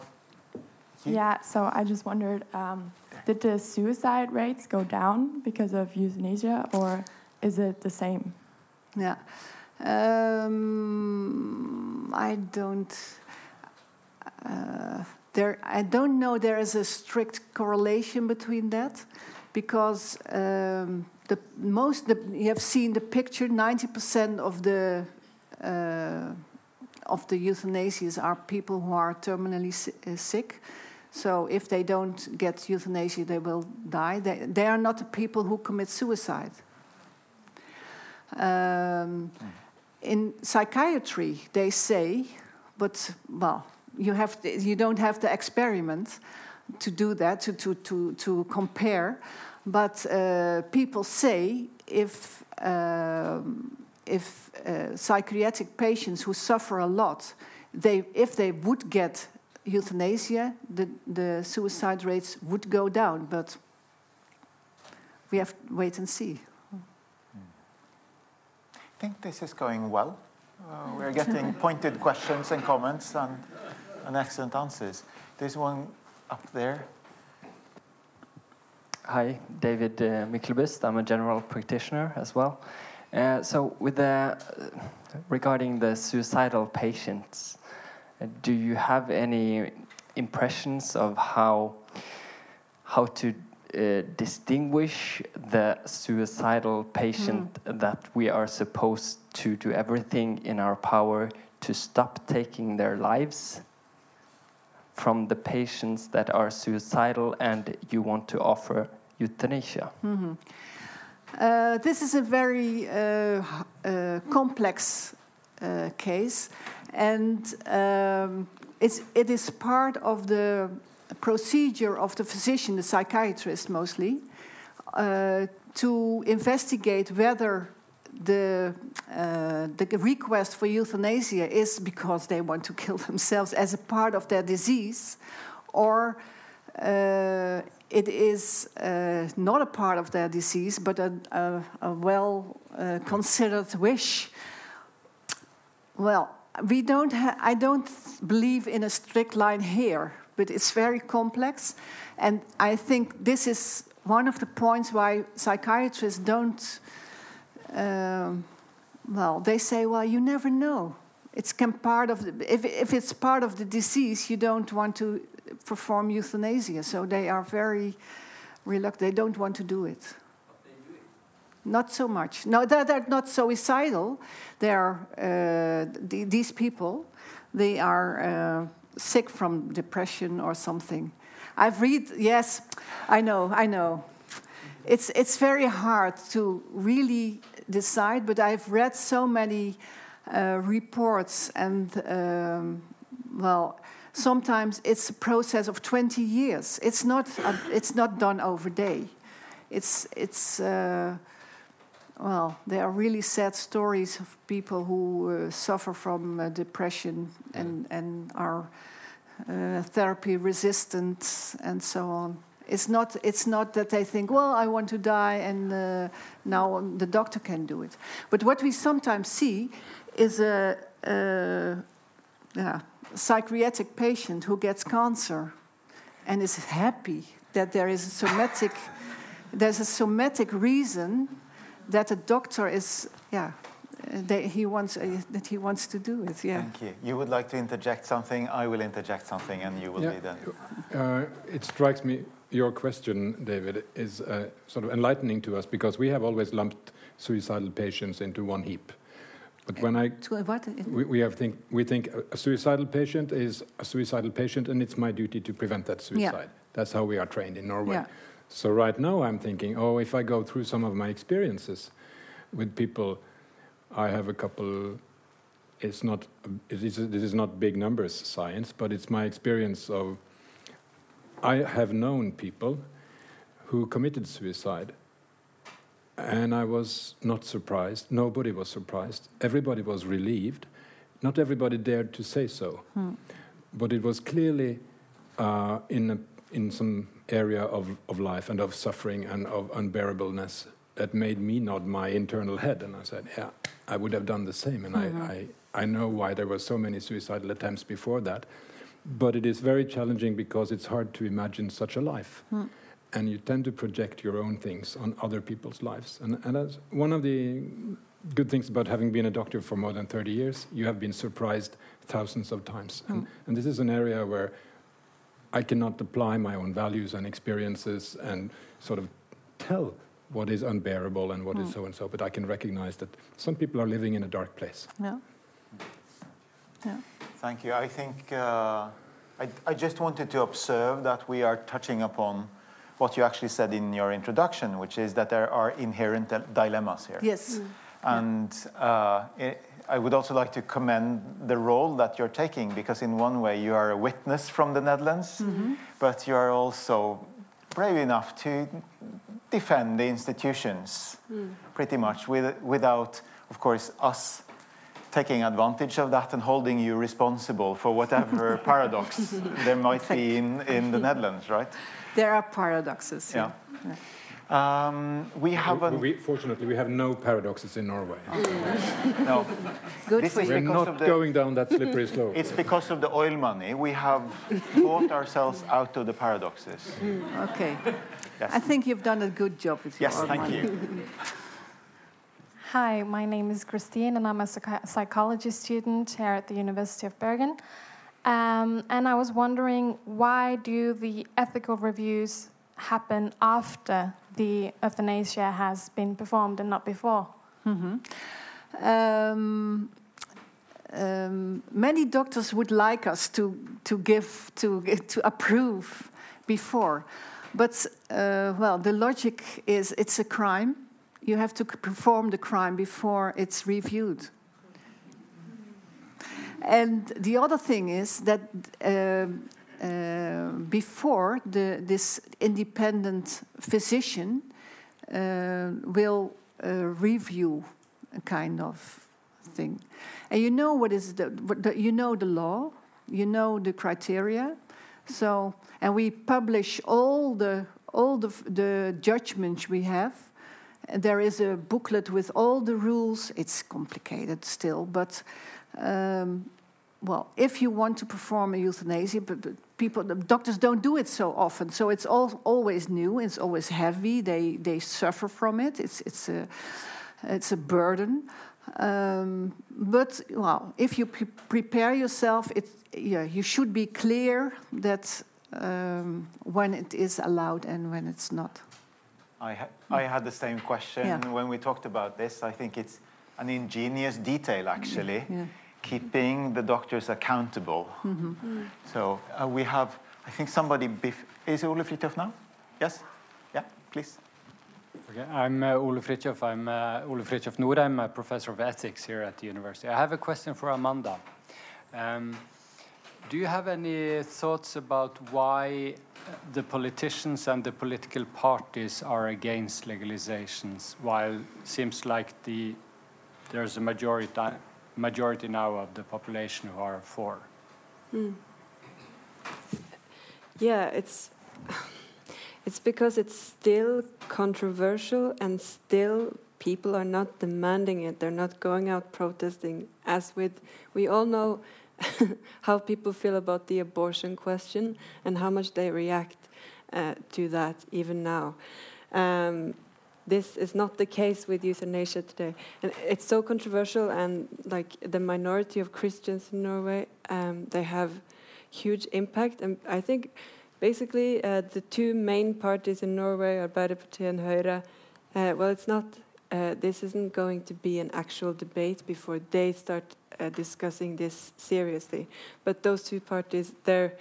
Yeah, so I just wondered um, did the suicide rates go down because of euthanasia, or is it the same? Yeah. Um, I don't. Uh, there, I don't know. There is a strict correlation between that, because um, the most the, you have seen the picture. Ninety percent of the uh, of the euthanasias are people who are terminally uh, sick. So if they don't get euthanasia, they will die. They, they are not the people who commit suicide. Um, in psychiatry, they say, but well, you have you don't have the experiment to do that to to to, to compare. But uh, people say if, um, if uh, psychiatric patients who suffer a lot, they, if they would get euthanasia, the, the suicide rates would go down. But we have to wait and see. I think this is going well. Uh, we're getting pointed questions and comments and, and excellent answers. There's one up there. Hi, David uh, Mikkelbust. I'm a general practitioner as well. Uh, so, with the uh, regarding the suicidal patients, uh, do you have any impressions of how how to uh, distinguish the suicidal patient mm. that we are supposed to do everything in our power to stop taking their lives from the patients that are suicidal and you want to offer euthanasia? Mm -hmm. uh, this is a very uh, uh, complex uh, case, and um, it's, it is part of the procedure of the physician, the psychiatrist mostly, to investigate whether the, uh, the request for euthanasia is because they want to kill themselves as a part of their disease, or uh, it is uh, not a part of their disease, but a, a, a well uh, considered wish. Well, we don't I don't believe in a strict line here, but it's very complex. And I think this is one of the points why psychiatrists don't, um, well, they say, well, you never know. It's can part of the, if, if it's part of the disease, you don't want to perform euthanasia. So they are very reluctant. They don't want to do it. Not so much. No, they're, they're not suicidal. They are uh, the, these people. They are uh, sick from depression or something. I've read. Yes, I know. I know. It's it's very hard to really decide. But I've read so many uh, reports and um, well sometimes it's a process of 20 years. It's not, uh, it's not done over day. It's, it's uh, well, there are really sad stories of people who uh, suffer from uh, depression and, and are uh, therapy resistant and so on. It's not, it's not that they think, well, I want to die and uh, now the doctor can do it. But what we sometimes see is a, yeah, psychiatric patient who gets cancer and is happy that there is a somatic, there's a somatic reason that a doctor is, yeah, that he wants uh, that he wants to do it. Yeah. Thank you. You would like to interject something. I will interject something, and you will Yeah. be then. Uh, it strikes me your question, David, is uh, sort of enlightening to us because we have always lumped suicidal patients into one heap. But uh, when I To what? we, we have think we think a- suicidal patient is a suicidal patient, and it's my duty to prevent that suicide. That's how we are trained in Norway. Yeah. So right now I'm thinking, oh, if I go through some of my experiences with people, I have a couple. It's not. It is, this is not big numbers science, but it's my experience of. I have known people who committed suicide, and I was not surprised. Nobody was surprised. Everybody was relieved. Not everybody dared to say so, hmm. but it was clearly uh, in a, in some area of, of life and of suffering and of unbearableness that made me nod my internal head, and I said, "Yeah, I would have done the same." And I, mm-hmm. I I know why there were so many suicidal attempts before that, but it is very challenging because it's hard to imagine such a life hmm. And you tend to project your own things on other people's lives. And, and that's one of the good things about having been a doctor for more than 30 years. You have been surprised thousands of times. And, and this is an area where I cannot apply my own values and experiences and sort of tell what is unbearable and what is so and so, but I can recognize that some people are living in a dark place. Yeah. Yeah. Thank you. I think uh, I, I just wanted to observe that we are touching upon what you actually said in your introduction, which is that there are inherent dilemmas here. Yes. Mm. And uh, i I would also like to commend the role that you're taking because, in one way, you are a witness from the Netherlands, mm-hmm. but you are also brave enough to defend the institutions mm. pretty much with, without, of course, us taking advantage of that and holding you responsible for whatever paradox there might be in, in the Netherlands, right? There are paradoxes. Yeah. Um, we have We, we- fortunately, we have no paradoxes in Norway. no. Good This for is you. We're not of the- going down that slippery slope. It's because of the oil money. We have bought ourselves out of the paradoxes. Okay. Yes. I think you've done a good job with your Yes, own thank money. you. Hi, my name is Christine, and I'm a psych- psychology student here at the University of Bergen. Um, and I was wondering why do the ethical reviews happen after the euthanasia has been performed and not before? Um, um, many doctors would like us to, to give, to, to approve before. But, uh, well, the logic is it's a crime. You have to perform the crime before it's reviewed. And the other thing is that um uh, before the, this independent physician uh, will uh, review a kind of thing, and you know what is the, what the you know the law, you know the criteria, so and we publish all the all the the judgments we have. There is a booklet with all the rules. It's complicated still, but um, well, if you want to perform a euthanasia, but, but people, the doctors don't do it so often, so it's all, always new. It's always heavy. They they suffer from it. It's it's a it's a burden. Um, but well, if you pre- prepare yourself, it yeah, you should be clear that um, when it is allowed and when it's not. I, ha- I had the same question Yeah. when we talked about this. I think it's an ingenious detail, actually, Yeah. keeping the doctors accountable. So uh, we have, I think somebody, bef- is Ole Fritjof now? Yes? Yeah, please. Okay, I'm uh, Ole Fritjof. I'm uh, Ole Fritjof Nord. I'm a professor of ethics here at the university. I have a question for Amanda. Um, do you have any thoughts about why the politicians and the political parties are against legalizations, while it seems like the there's a majority majority now of the population who are for? Hmm. Yeah, it's it's because it's still controversial and still people are not demanding it. They're not going out protesting as with we all know how people feel about the abortion question and how much they react uh, to that even now. Um, this is not the case with euthanasia today. And it's so controversial, and like the minority of Christians in Norway, um, they have huge impact. And I think basically uh, the two main parties in Norway, are Arbeiderpartiet and Høyre, uh, well, it's not. Uh, this isn't going to be an actual debate before they start uh, discussing this seriously. But those two parties, they're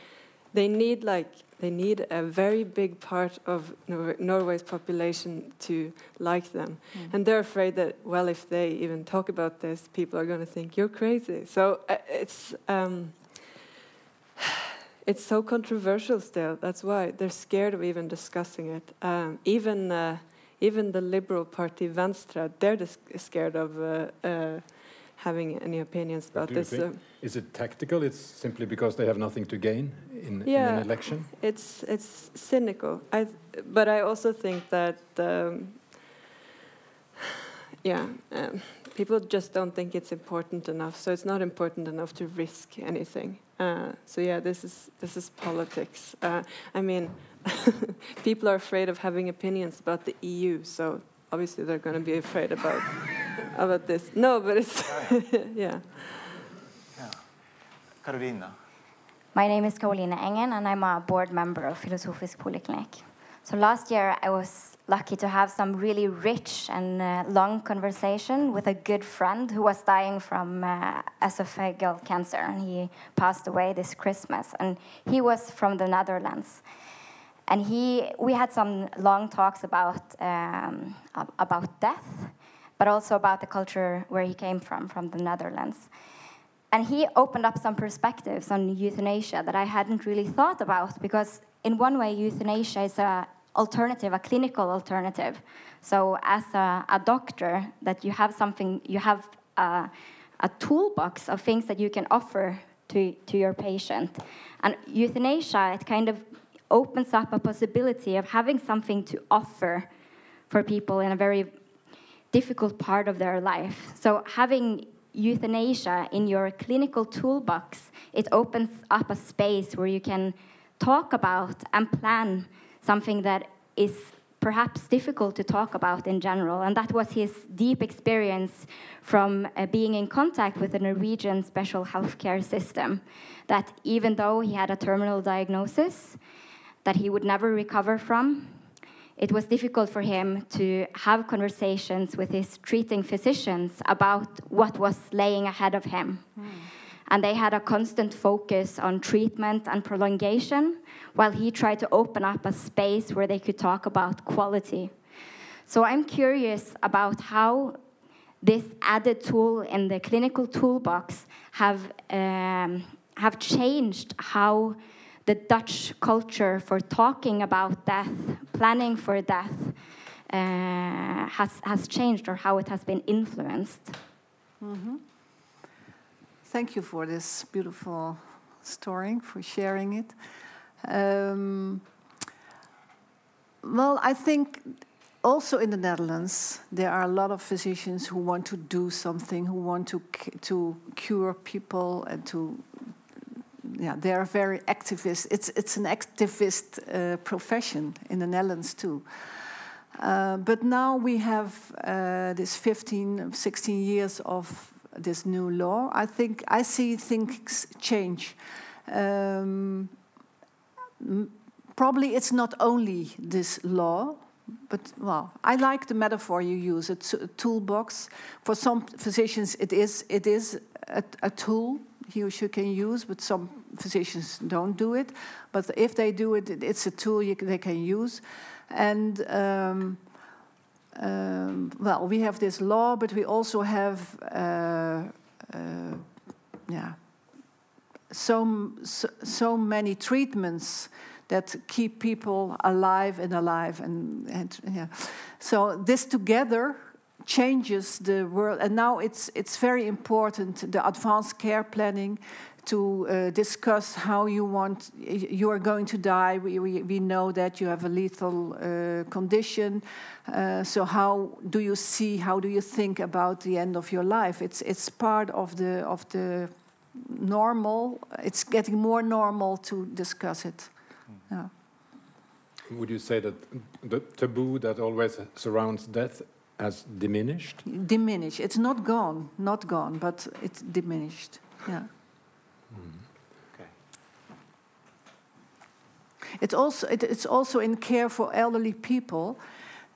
they need like they need a very big part of Nor Norway's population to like them, mm. and they're afraid that well, if they even talk about this, people are going to think you're crazy. So uh, it's. Um, it's so controversial still. That's why they're scared of even discussing it. Um, even uh, even the Liberal Party Venstre, they're scared of uh, uh, having any opinions about this. Is it tactical? It's simply because they have nothing to gain in, yeah, in an election. It's it's cynical. I but I also think that um, yeah. Um, people just don't think it's important enough, so it's not important enough to risk anything. Uh, so yeah, this is this is politics. Uh, I mean, people are afraid of having opinions about the EU, so obviously they're going to be afraid about about this. No, but it's yeah. yeah. Carolina. My name is Carolina Engen, and I'm a board member of Filosofisk Poliklinikk. So last year, I was lucky to have some really rich and uh, long conversation with a good friend who was dying from uh, esophageal cancer, and he passed away this Christmas. And he was from the Netherlands, and he we had some long talks about um, about death, but also about the culture where he came from, from the Netherlands. And he opened up some perspectives on euthanasia that I hadn't really thought about because in one way, euthanasia is a alternative, a clinical alternative. So as a, a doctor, that you have something, you have a, a, toolbox of things that you can offer to, to your patient. And euthanasia, it kind of opens up a possibility of having something to offer for people in a very difficult part of their life. So having euthanasia in your clinical toolbox, it opens up a space where you can talk about and plan something that is perhaps difficult to talk about in general. And that was his deep experience from uh, being in contact with the Norwegian special healthcare system. That even though he had a terminal diagnosis that he would never recover from, it was difficult for him to have conversations with his treating physicians about what was laying ahead of him. Mm. And they had a constant focus on treatment and prolongation, while he tried to open up a space where they could talk about quality. So I'm curious about how this added tool in the clinical toolbox have um, have changed how the Dutch culture for talking about death, planning for death, uh, has has changed, or how it has been influenced. Mm -hmm. Thank you for this beautiful story, for sharing it. Um, well, I think also in the Netherlands there are a lot of physicians who want to do something, who want to to cure people and to yeah, they are very activist. It's it's an activist uh, profession in the Netherlands too. Uh, but now we have uh, this 15, 16 years of this new law. I think I see things change. Um, probably it's not only this law, but well, I like the metaphor you use. It's a toolbox. For some physicians, it is it is a, a tool he or she can use, but some physicians don't do it. But if they do it, it's a tool you, they can use. And um, um, well, we have this law, but we also have uh, uh, yeah so, so, many treatments that keep people alive and alive and, and yeah. so this together changes the world and now it's it's very important the advanced care planning to uh, discuss how you want you are going to die we, we, we know that you have a lethal uh, condition uh, so how do you see how do you think about the end of your life it's it's part of the of the normal. It's getting more normal to discuss it. Hmm. Yeah. would you say that the taboo that always surrounds death has diminished? Diminished. It's not gone, not gone, but it's diminished. Yeah. Mm. Okay. It's also it, it's also in care for elderly people.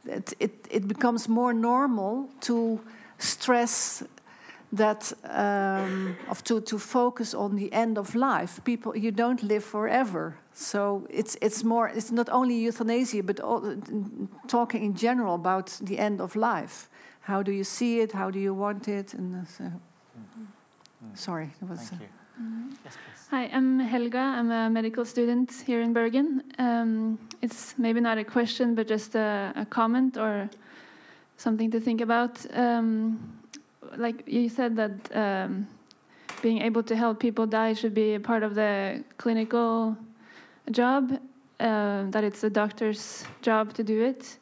It, it it becomes more normal to stress that um, of to, to focus on the end of life. People, you don't live forever. So it's it's more. It's not only euthanasia, but all, talking in general about the end of life. How do you see it? How do you want it? And uh, so, sorry, it was. Thank you. Yes, please. Hi, I'm Helga. I'm a medical student here in Bergen. Um, it's maybe not a question, but just a, a comment or something to think about. Um, like you said that um, being able to help people die should be a part of the clinical job, uh, that it's the doctor's job to do it.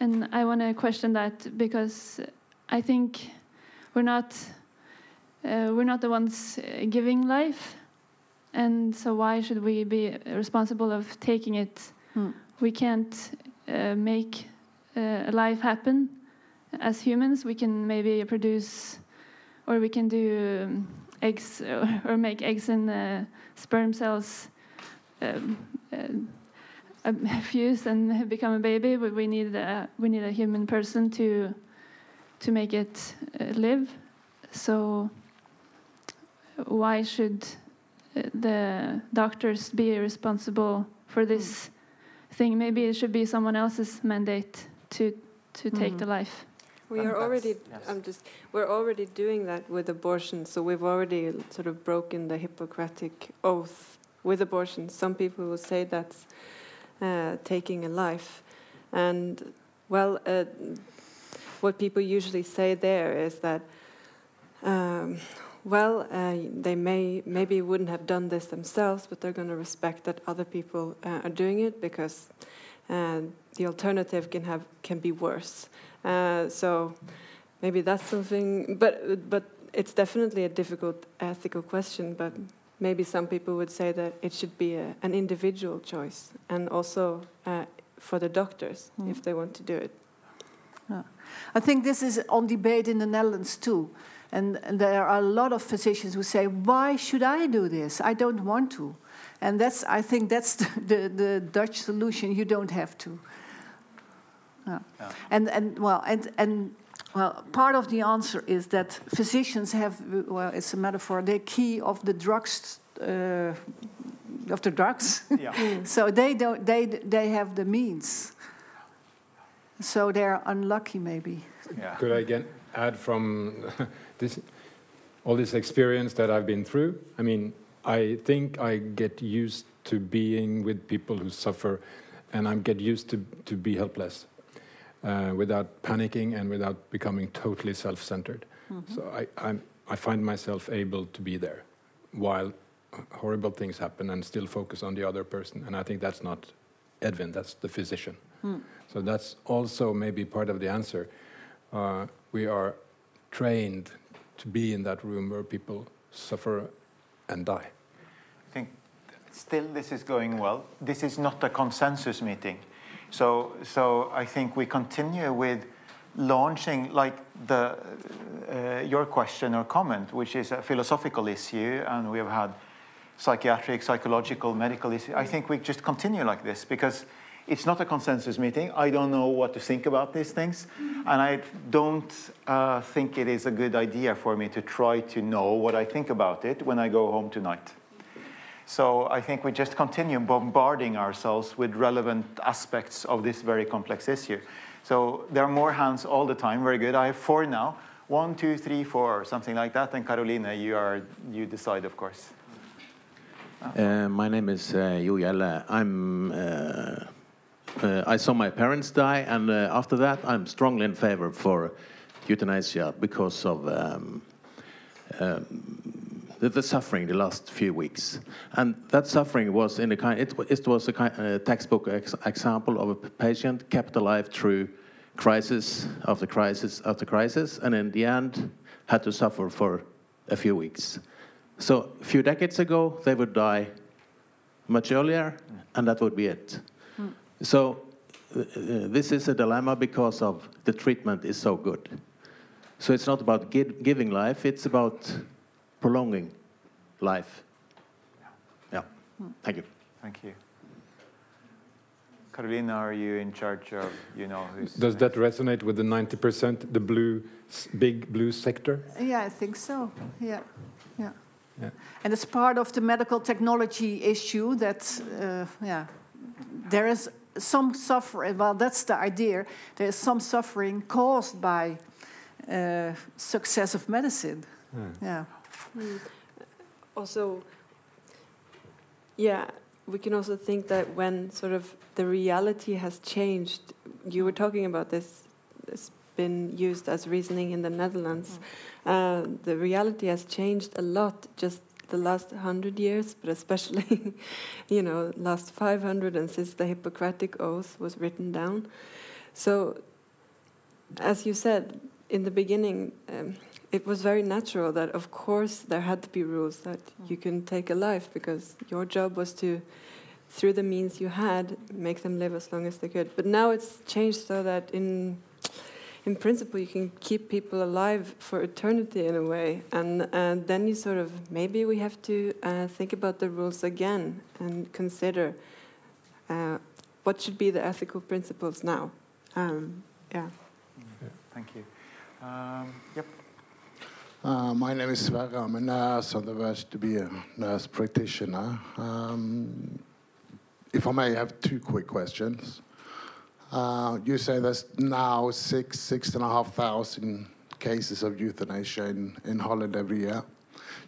And I want to question that because I think we're not uh, we're not the ones giving life, and so why should we be responsible of taking it? Hmm. We can't uh, make uh, life happen as humans. We can maybe produce, or we can do um, eggs or, or make eggs in uh, sperm cells. Um, uh, fuse and become a baby, but we need a, we need a human person to to make it uh, live. So why should the doctors be responsible for this thing? Maybe it should be someone else's mandate to to take Mhm. the life. We And are already. yes. I'm just. We're already doing that with abortion. So we've already sort of broken the Hippocratic oath with abortion. Some people will say that's uh, taking a life, and well, uh, what people usually say there is that. Um, well, uh, they may maybe wouldn't have done this themselves, but they're going to respect that other people uh, are doing it because uh, the alternative can have can be worse. Uh, so maybe that's something, but but it's definitely a difficult ethical question. But maybe some people would say that it should be a, an individual choice, and also uh, for the doctors Mm. if they want to do it. I think this is on debate in the Netherlands too. And, and there are a lot of physicians who say, Why should I do this? I don't want to. And that's, I think that's the, the, the Dutch solution. You don't have to. Yeah. Yeah. And, and, well, and, and well, part of the answer is that physicians have, well, it's a metaphor, they're key of the drugs. Uh, of the drugs, Yeah. so they don't. They they have the means. So they're unlucky, maybe. Yeah. Could I again add from this, all this experience that I've been through? I mean, I think I get used to being with people who suffer, and I get used to, to be helpless uh, without panicking and without becoming totally self-centered. So I, I'm, I find myself able to be there while horrible things happen and still focus on the other person. And I think that's not Edvin, that's the physician. So that's also maybe part of the answer. Uh, we are trained to be in that room where people suffer and die. I think still this is going well. This is not a consensus meeting. So, so I think we continue with launching like the, uh, your question or comment, which is a philosophical issue, and we have had psychiatric, psychological, medical issue. I think we just continue like this because it's not a consensus meeting. I don't know what to think about these things, and I don't uh, think it is a good idea for me to try to know what I think about it when I go home tonight. So I think we just continue bombarding ourselves with relevant aspects of this very complex issue. So there are more hands all the time. Very good. I have four now. One, two, three, four, something like that. And Caroline, you are you decide, of course. Uh, my name is uh, Gjelle. I'm. Uh, uh, I saw my parents die, and uh, after that, I'm strongly in favor for euthanasia because of um, um, the, the suffering the last few weeks, and that suffering was in a kind. It, it was a kind, uh, textbook ex- example of a patient kept alive through crisis after crisis after crisis, and in the end, had to suffer for a few weeks. So a few decades ago, they would die much earlier, and that would be it. So uh, uh, this is a dilemma because of the treatment is so good. So it's not about gi giving life; it's about prolonging life. Yeah. Thank you. Thank you. Carolina, are you in charge of, you know, who's... Does that resonate with the 90%, the blue, big blue sector? Yeah, I think so. Yeah, yeah. Yeah. And it's part of the medical technology issue that, uh, yeah, there is some suffering. Well, that's the idea. There is some suffering caused by uh, success of medicine. Yeah. Mm. Also, yeah, we can also think that when sort of the reality has changed, you were talking about this, it's been used as reasoning in the Netherlands. Uh, the reality has changed a lot just the last hundred years, but especially, you know, last 500 and since the Hippocratic Oath was written down. So, as you said in the beginning, um, it was very natural that, of course, there had to be rules that you can take a life because your job was to, through the means you had, make them live as long as they could. But now it's changed so that in in principle you can keep people alive for eternity in a way and uh, then you sort of maybe we have to uh, think about the rules again and consider uh, what should be the ethical principles now um, yeah. yeah thank you um, yep uh, my name is Sverre. I'm a nurse on the verge to be a nurse practitioner. Um, if I may have two quick questions. Uh, you say there's now six, six and a half thousand cases of euthanasia in, in Holland every year.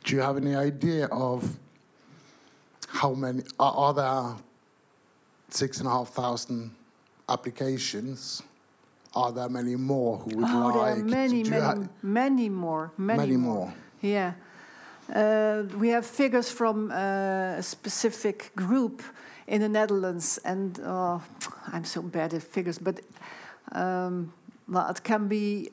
Do you have any idea of how many are, there six and a half thousand applications? Are there many more who would oh, like? There are many, many, many more, many, many more. more. Yeah. Uh, we have figures from uh, a specific group in the Netherlands, and oh, I'm so bad at figures, but um, well, it can be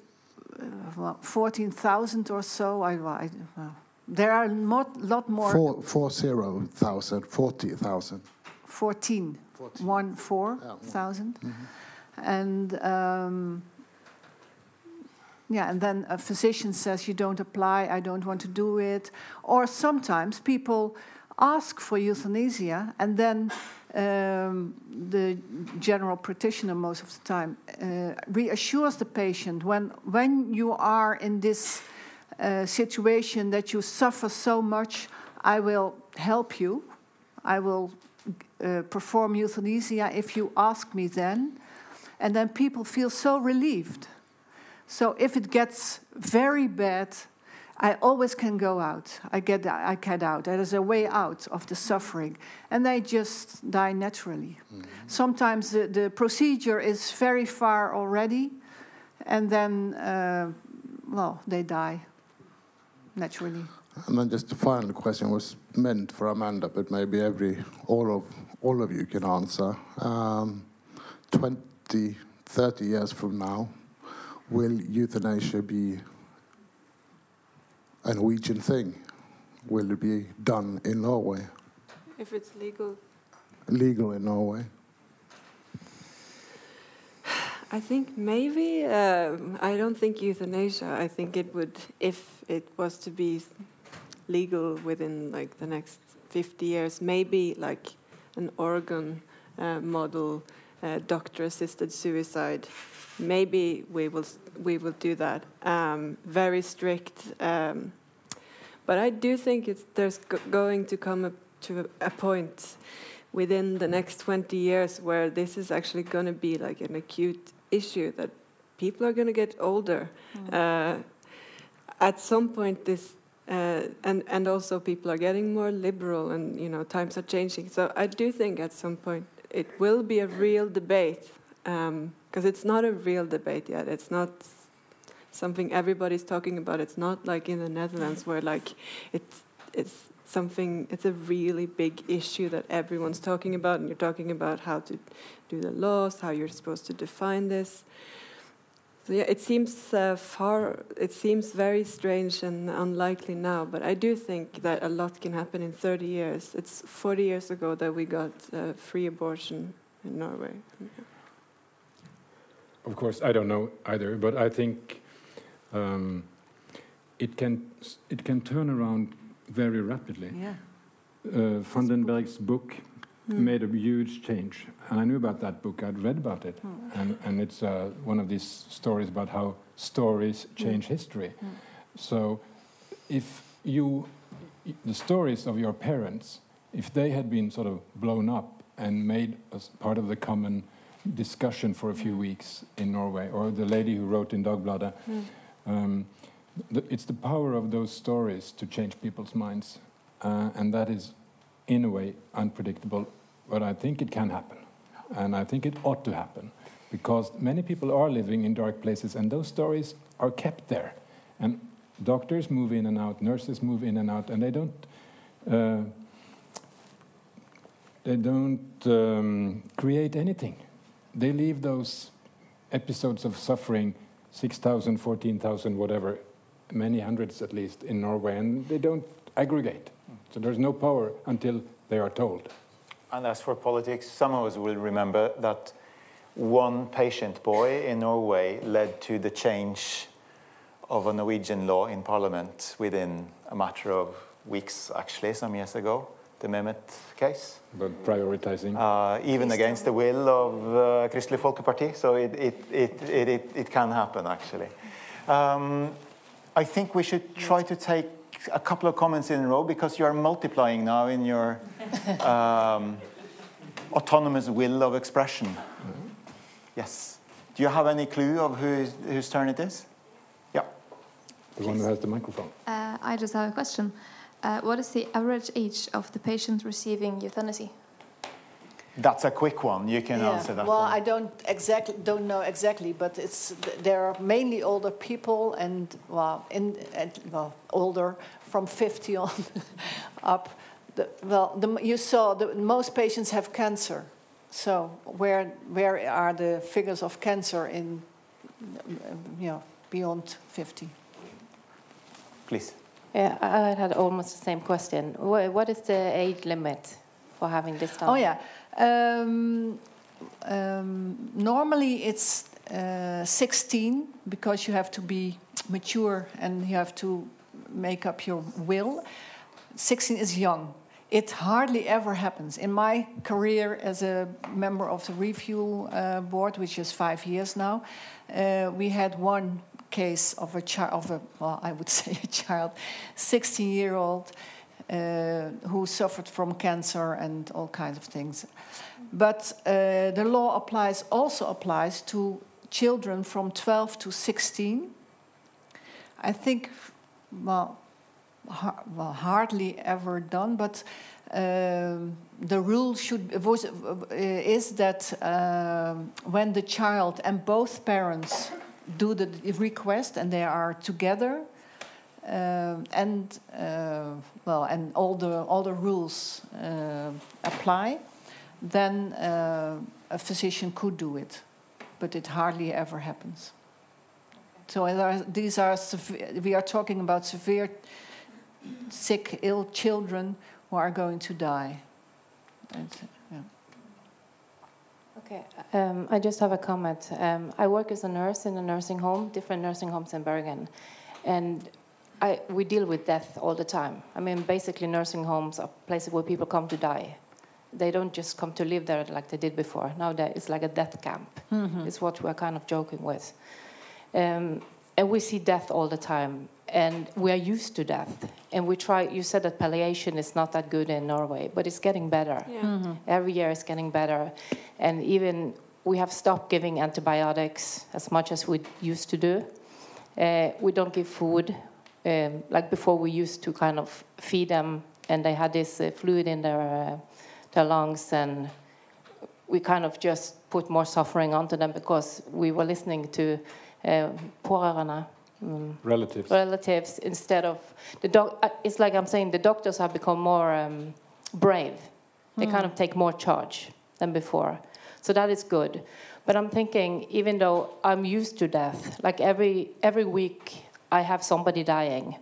uh, well, 14,000 or so. I, I well, there are a lot, lot more. Four, four zero thousand, 40,000. 14, 14. one four yeah, thousand. Mm -hmm. And um, yeah, and then a physician says, You don't apply, I don't want to do it. Or sometimes people ask for euthanasia, and then um, the general practitioner, most of the time, uh, reassures the patient when, when you are in this uh, situation that you suffer so much, I will help you. I will uh, perform euthanasia if you ask me then. And then people feel so relieved. So if it gets very bad, I always can go out. I get, I get out. There is a way out of the suffering. And they just die naturally. Mm -hmm. Sometimes the, the, procedure is very far already, and then, uh, well, they die naturally. And then just the final question was meant for Amanda, but maybe every all of all of you can answer. Um, 20, 30 years from now, will euthanasia be a Norwegian thing? Will it be done in Norway? If it's legal. Legal in Norway? I think maybe. Uh, I don't think euthanasia. I think it would, if it was to be legal within like the next 50 years, maybe like an Oregon uh, model, uh, doctor-assisted suicide maybe we will we will do that. Um, very strict, um, but I do think it's there's going to come to a point within the next 20 years where this is actually going to be like an acute issue that people are going to get older. Mm. Uh, at some point, this uh, and and also people are getting more liberal, and you know times are changing. So I do think at some point it will be a real debate. Um, because it's not a real debate yet. It's not something everybody's talking about. It's not like in the Netherlands where like it's it's something. It's a really big issue that everyone's talking about, and you're talking about how to do the laws, how you're supposed to define this. So yeah, it seems uh, far. It seems very strange and unlikely now, but I do think that a lot can happen in 30 years. It's 40 years ago that we got uh, free abortion in Norway. Of course, I don't know either, but I think um, it can it can turn around very rapidly. Yeah. Uh, Van den Berg's book Mm. made a huge change, and I knew about that book. I'd read about it, Mm. and and it's uh, one of these stories about how stories change history. Mm. So, if you the stories of your parents, if they had been sort of blown up and made as part of the common discussion for a few weeks in Norway, or the lady who wrote in Dagbladet, Mm. um, the, it's the power of those stories to change people's minds, uh, and that is, in a way, unpredictable. But I think it can happen, and I think it ought to happen, because many people are living in dark places, and those stories are kept there, and doctors move in and out, nurses move in and out, and they don't. Uh, they don't um, create anything. They leave those episodes of suffering, 6,000, 14,000, whatever, many hundreds at least in Norway, and they don't aggregate. So there's no power until they are told. And as for politics, some of us will remember that one patient boy in Norway led to the change of a Norwegian law in parliament within a matter of weeks, actually, some years ago, the Mehmet case. But prioritizing. Uh, even against the will of uh, Kristelig Folkeparti, so it, it, it, it, it, it can happen, actually. Um, I think we should try to take a couple of comments in a row because you are multiplying now in your um, autonomous will of expression. Yes. Do you have any clue of whose, whose turn it is? Yeah. The one who has the microphone. Uh, I just have a question. Uh, what is the average age of the patient receiving euthanasia? That's a quick one. You can Yeah, answer that well, one. I don't exactly don't know exactly, but it's there are mainly older people and well, in and, well older from 50 on up. The, well, the, you saw the, most patients have cancer. So where where are the figures of cancer in you know beyond 50? Please. Yeah, I had almost the same question. What is the age limit for having this done? Oh yeah. Um, um, normally it's uh, 16 because you have to be mature and you have to make up your will. 16 is young. It hardly ever happens. In my career as a member of the review uh, board, which is five years now, uh, we had one case of a child, of a well, I would say a child, 16 year old, uh, who suffered from cancer and all kinds of things. But uh, the law applies also applies to children from 12 to 16. I think, well, har- well hardly ever done, but um, the rule should was, uh, is that um when the child and both parents do the request and they are together, um, and uh, well, and all the all the rules uh, apply, then uh, a physician could do it, but it hardly ever happens. So these are we are talking about severe, sick, ill children who are going to die. And. Okay, um, I just have a comment. Um, I work as a nurse in a nursing home, different nursing homes in Bergen, and I, we deal with death all the time. I mean, basically, nursing homes are places where people come to die. They don't just come to live there like they did before. Now that it's like a death camp. Mhm. It's what we're kind of joking with. Um, and we see death all the time, and we are used to death. And we try. You said that palliation is not that good in Norway, but it's getting better. Yeah. Mhm. Every year it's getting better, and even we have stopped giving antibiotics as much as we used to do. Uh, we don't give food um, like before. We used to kind of feed them, and they had this uh, fluid in their uh, their lungs, and we kind of just put more suffering onto them because we were listening to uh, pårørende, um, Relatives. relatives instead of the doc. uh, It's like I'm saying the doctors have become more um, brave. They Mm. kind of take more charge than before, so that is good. But I'm thinking, even though I'm used to death, like every every week I have somebody dying,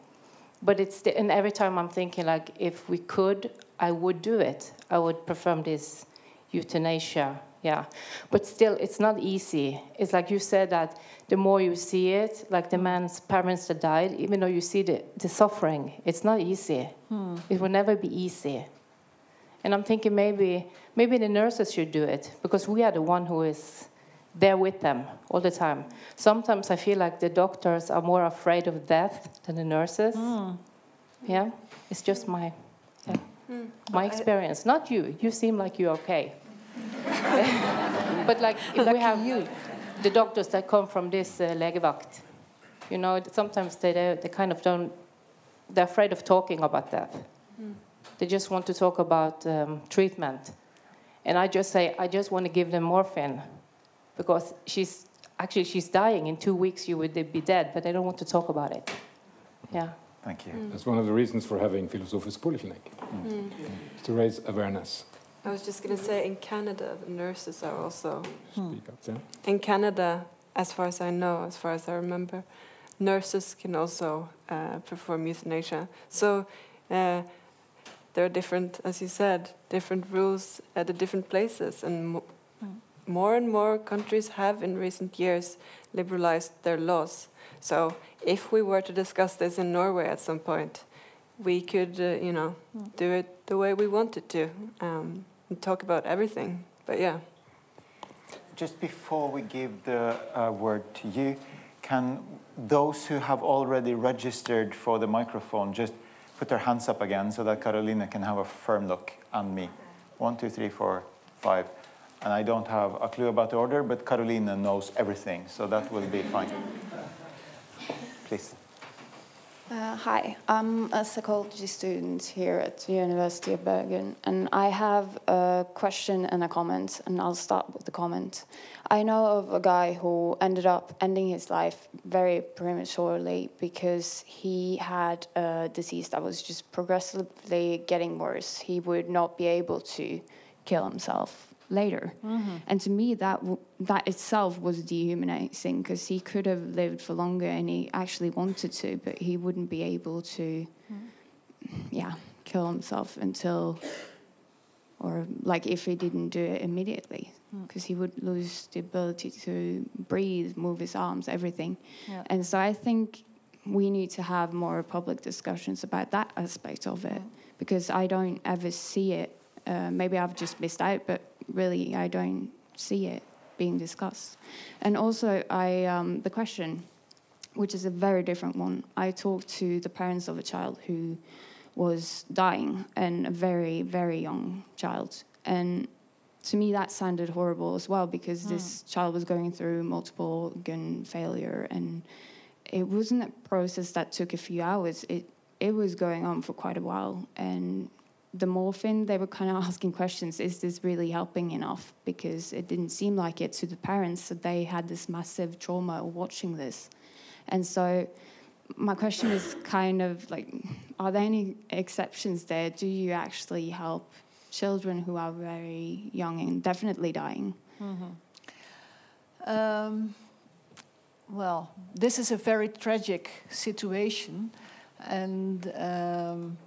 but it's the, and every time I'm thinking like if we could, I would do it. I would perform this euthanasia. Yeah, but still, it's not easy. It's like you said that the more you see it, like the man's parents that died, even though you see the, the suffering, it's not easy. Hmm. It will never be easy. And I'm thinking maybe maybe the nurses should do it because we are the one who is there with them all the time. Sometimes I feel like the doctors are more afraid of death than the nurses. Hmm. Yeah, it's just my yeah, Mm. my experience. Not you. You seem like you're okay. but like if we have you. the doctors that come from this uh, legevakt, you know, sometimes they they they kind of don't. They're afraid of talking about that. Mm. They just want to talk about um, treatment. And I just say, I just want to give them morphine because she's actually she's dying in two weeks. You would be dead, but they don't want to talk about it. Yeah. Thank you. That's one of the reasons for having Filosofisk Poliklinikk, Mm. to raise awareness. I was just going to say in Canada, the nurses are also. Speak up, yeah. In Canada, as far as I know, as far as I remember, nurses can also uh, perform euthanasia. So uh, there are different, as you said, different rules at the different places, and mo- more and more countries have in recent years liberalized their laws. So if we were to discuss this in Norway at some point, we could, uh, you know, do it the way we wanted to um, and talk about everything. But yeah. Just before we give the uh, word to you, can those who have already registered for the microphone just put their hands up again so that Carolina can have a firm look on me? One, two, three, four, five. And I don't have a clue about the order, but Carolina knows everything, so that will be fine. Please. Uh, hi, I'm a psychology student here at the University of Bergen, and I have a question and a comment, and I'll start with the comment. I know of a guy who ended up ending his life very prematurely because he had a disease that was just progressively getting worse. He would not be able to kill himself later. Mhm. And to me, that w- that itself was dehumanizing because he could have lived for longer and he actually wanted to, but he wouldn't be able to, yeah, kill himself until, or like if he didn't do it immediately, Mm. because he would lose the ability to breathe, move his arms, everything. Yeah. And so I think we need to have more public discussions about that aspect of it because I don't ever see it. Uh, maybe I've just missed out, but really I don't see it being discussed. And also, I um, the question, which is a very different one. I talked to the parents of a child who was dying, and a very very young child, and to me that sounded horrible as well because this child was going through multiple organ failure and it wasn't a process that took a few hours it it was going on for quite a while and the morphine they were kind of asking questions is this really helping enough? Because it didn't seem like it to the parents so they had this massive trauma of watching this. And so my question is kind of like are there any exceptions there? Do you actually help children who are very young and definitely dying? Mhm. Um, well, this is a very tragic situation, and um,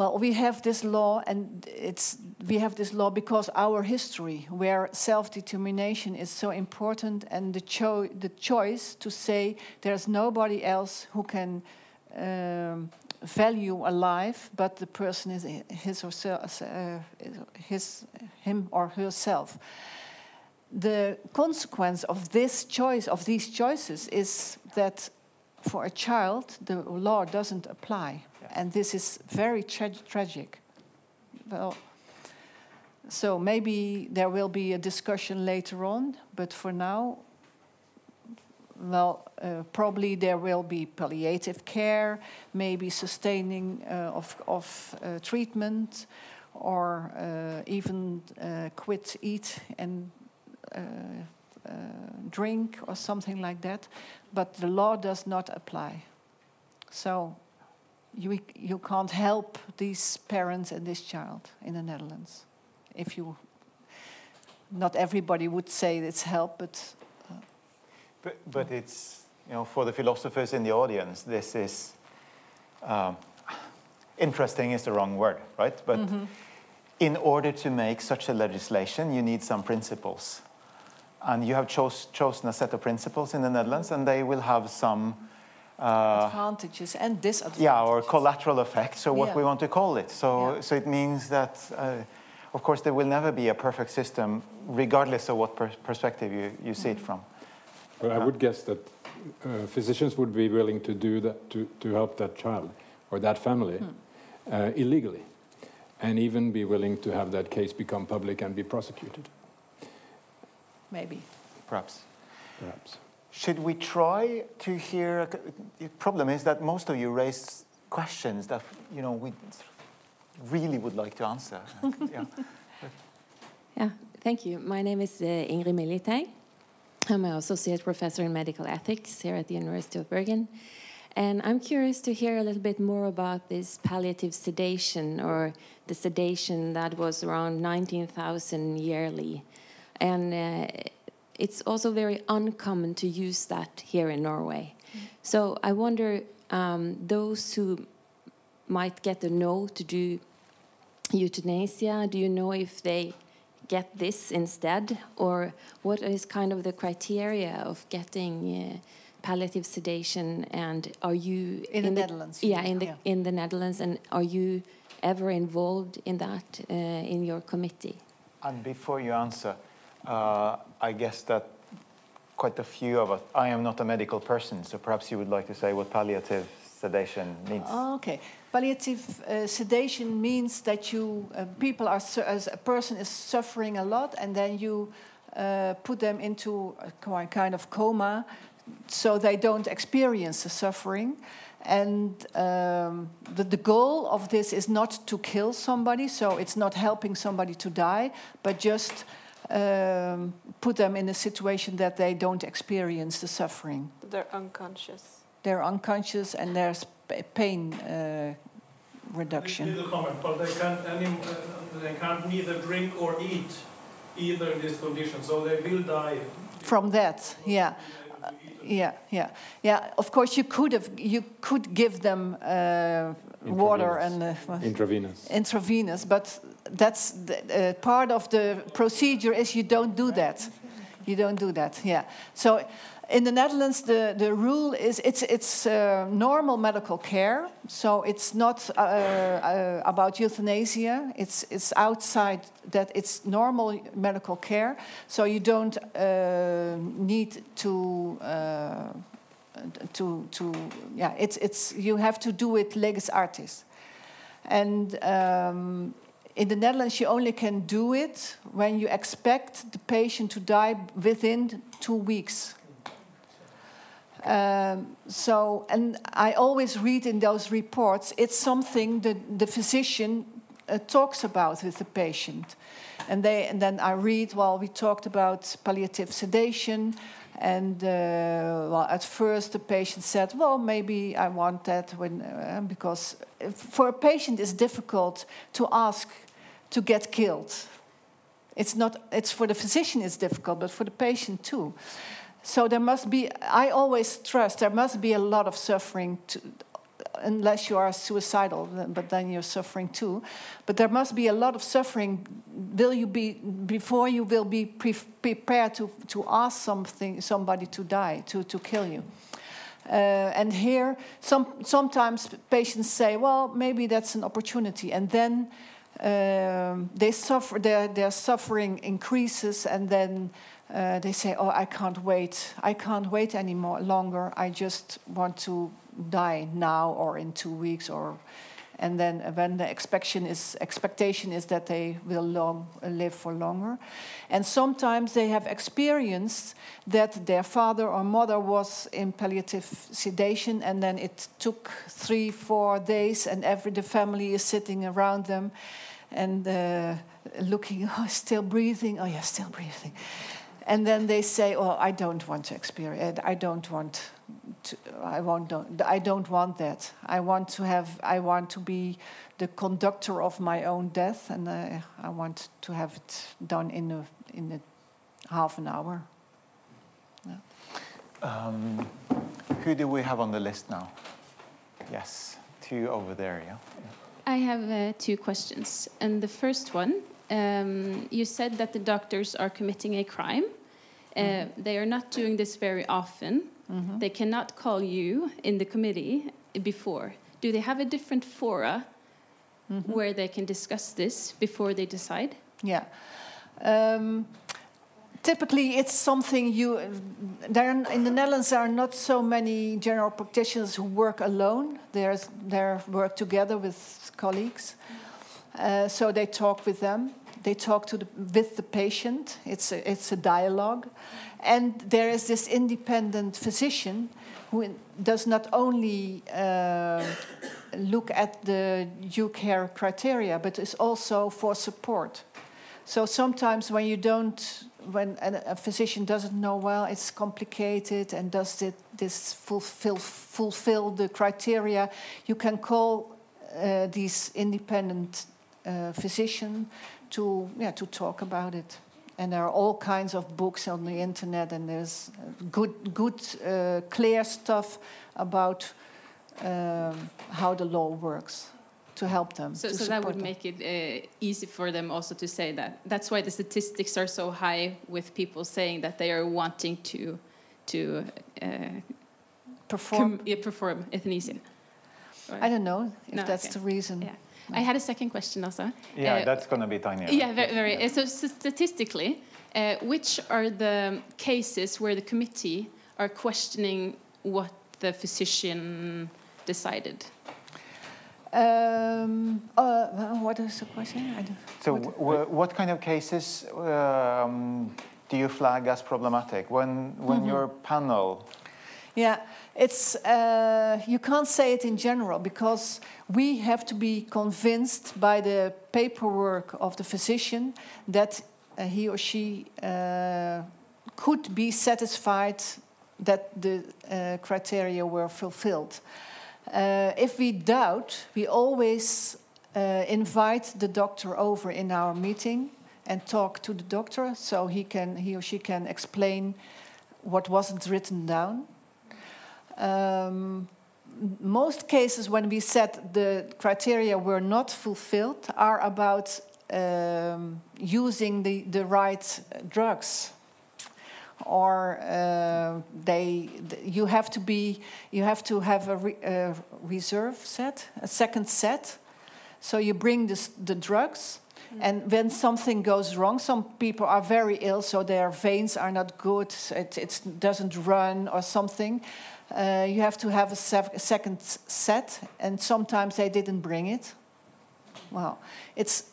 well, we have this law, and it's we have this law because our history, where self-determination is so important, and the cho- the choice to say there's nobody else who can um, value a life, but the person is his or self, uh, his him or herself. The consequence of this choice of these choices is that for a child the law doesn't apply, and this is very tra- tragic. Well, so maybe there will be a discussion later on, but for now, well, uh, probably there will be palliative care, maybe sustaining uh, of, of uh, treatment, or uh, even uh, quit eat and uh, uh, drink or something like that. But the law does not apply. So you, you can't help these parents and this child in the Netherlands. If you, not everybody would say it's help, but But, but it's, you know, for the philosophers in the audience, this is um, interesting is the wrong word, right? But Mhm. in order to make such a legislation, you need some principles. And you have chose, chosen a set of principles in the Netherlands, and they will have some uh, advantages and disadvantages. Yeah, or collateral effects, or what Yeah. we want to call it. So, Yeah. so it means that, uh, of course, there will never be a perfect system, regardless of what per perspective you, you see it from. But I would guess that uh, physicians would be willing to do that to, to help that child or that family uh, illegally, and even be willing to have that case become public and be prosecuted. Maybe. Perhaps. Perhaps. Should we try to hear? The problem is that most of you raised questions that you know we really would like to answer. yeah. Yeah, thank you. My name is uh, Ingrid Miljeteig. I'm an associate professor in medical ethics here at the University of Bergen. And I'm curious to hear a little bit more about this palliative sedation or the sedation that was around 19,000 yearly. And uh, it's also very uncommon to use that here in Norway. So I wonder um, those who might get a no to do euthanasia, do you know if they get this instead? Or what is kind of the criteria of getting uh, palliative sedation? And are you In the Netherlands, Yeah, in the yeah. in the Netherlands. And are you ever involved in that uh, in your committee? And before you answer, uh, I guess that quite a few of us. I am not a medical person, so perhaps you would like to say what palliative sedation means. Oh, okay. Palliative uh, sedation means that you uh, people are as a person is suffering a lot, and then you uh, put them into a kind of coma, so they don't experience the suffering. And um, the, the goal of this is not to kill somebody, so it's not helping somebody to die, but just um, put them in a situation that they don't experience the suffering They're unconscious. they're unconscious and there's pain uh, reduction. Little comment, but they can't, any, uh, they can't neither drink or eat either in this condition, so they will die. From that, yeah, Uh, yeah, yeah, yeah. Of course, you could have, you could give them uh, water and uh, Intravenous. intravenous, but that's the, uh, part of the procedure. Is you don't do that. You don't do that. Yeah. So. In the Netherlands, the, the rule is it's, it's uh, normal medical care, so it's not uh, uh, about euthanasia. It's, it's outside that, it's normal medical care, so you don't uh, need to. To, to yeah, it's, it's, you have to do it legis artis. And um, in the Netherlands, you only can do it when you expect the patient to die within two weeks. Um, so, and I always read in those reports, it's something that the physician uh, talks about with the patient. And, they, and then I read, well, we talked about palliative sedation. And uh, well, at first the patient said, well, maybe I want that when, uh, because for a patient it's difficult to ask to get killed. It's not, it's for the physician it's difficult, but for the patient too. So there must be, I always trust, there must be a lot of suffering, to, unless you are suicidal, but then you're suffering too. But there must be a lot of suffering. Will you be, before you will be pre prepared to, to ask something, somebody to die, to, to kill you? Uh, and here, some, sometimes patients say, well, maybe that's an opportunity. And then um, they suffer, their, their suffering increases, and then uh, they say, "Oh, I can't wait. I can't wait anymore longer. I just want to die now or in two weeks." Or, and then when the expectation is expectation is that they will long, live for longer, and sometimes they have experienced that their father or mother was in palliative sedation, and then it took three, four days, and every the family is sitting around them, and uh, looking, oh, still breathing. Oh, yeah, still breathing and then they say, "Oh, I don't want to experience. I don't want to. I want. Don't, I don't want that. I want to have. I want to be the conductor of my own death, and uh, I want to have it done in a in a half an hour." Um, who do we have on the list now? Yes, two over there. Yeah. I have uh, two questions. And the first one, um, you said that the doctors are committing a crime. Uh, Mm-hmm. They are not doing this very often. Mhm. They cannot call you in the committee before. Do they have a different fora Mm-hmm. where they can discuss this before they decide? Yeah. Um, typically, it's something you. There in the Netherlands, there are not so many general practitioners who work alone. There's they work together with colleagues. Uh, so they talk with them. They talk to the, with the patient. It's a, it's a dialogue, and there is this independent physician who does not only uh, look at the due care criteria, but is also for support. So sometimes when you don't, when a, a physician doesn't know well, it's complicated, and does it, this fulfill fulfill the criteria? You can call uh, these independent uh, physician to yeah to talk about it. And there are all kinds of books on the internet, and there's good good uh, clear stuff about um, how the law works to help them. So, so that would them. make it uh, easy for them also to say that. That's why the statistics are so high with people saying that they are wanting to to uh, Perform. yeah, perform euthanasia. I don't know if No, that's okay. the reason. Yeah. I had a second question also. Yeah, Uh, that's going to be tiny. Yeah, very. very uh, so, so statistically, uh, which are the cases where the committee are questioning what the physician decided? Um, uh, what is the question? I don't, So, w- what kind of cases um, do you flag as problematic when when Mhm. your panel? Yeah, it's uh, you can't say it in general because we have to be convinced by the paperwork of the physician that uh, he or she uh, could be satisfied that the uh, criteria were fulfilled. Uh, if we doubt, we always uh, invite the doctor over in our meeting and talk to the doctor so he can he or she can explain what wasn't written down. Um, most cases when we said the criteria were not fulfilled are about um, using the, the right drugs. Or uh, they you have to be you have to have a, re, a reserve set a second set. So you bring this, the drugs and when something goes wrong some people are very ill so their veins are not good it it doesn't run or something uh, you have to have a, second set and sometimes they didn't bring it well it's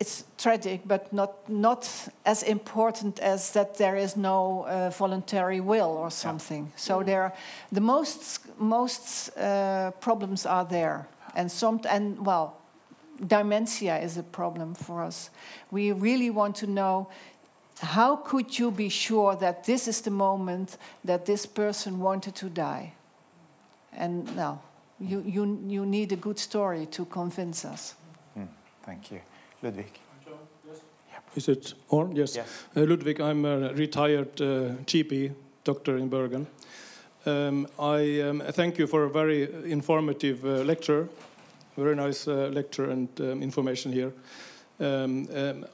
it's tragic, but not not as important as that there is no uh, voluntary will or something. So there, the most most uh, problems are there, and some and well, dementia is a problem for us. We really want to know how could you be sure that this is the moment that this person wanted to die, and now you you you need a good story to convince us. Hmm, thank you, Ludvig. Is it on? Yes. Yes. Uh, Ludvig, I'm a retired uh, GP doctor in Bergen. Um, I um, thank you for a very informative uh, lecture, very nice uh, lecture and um, information here. Um, um,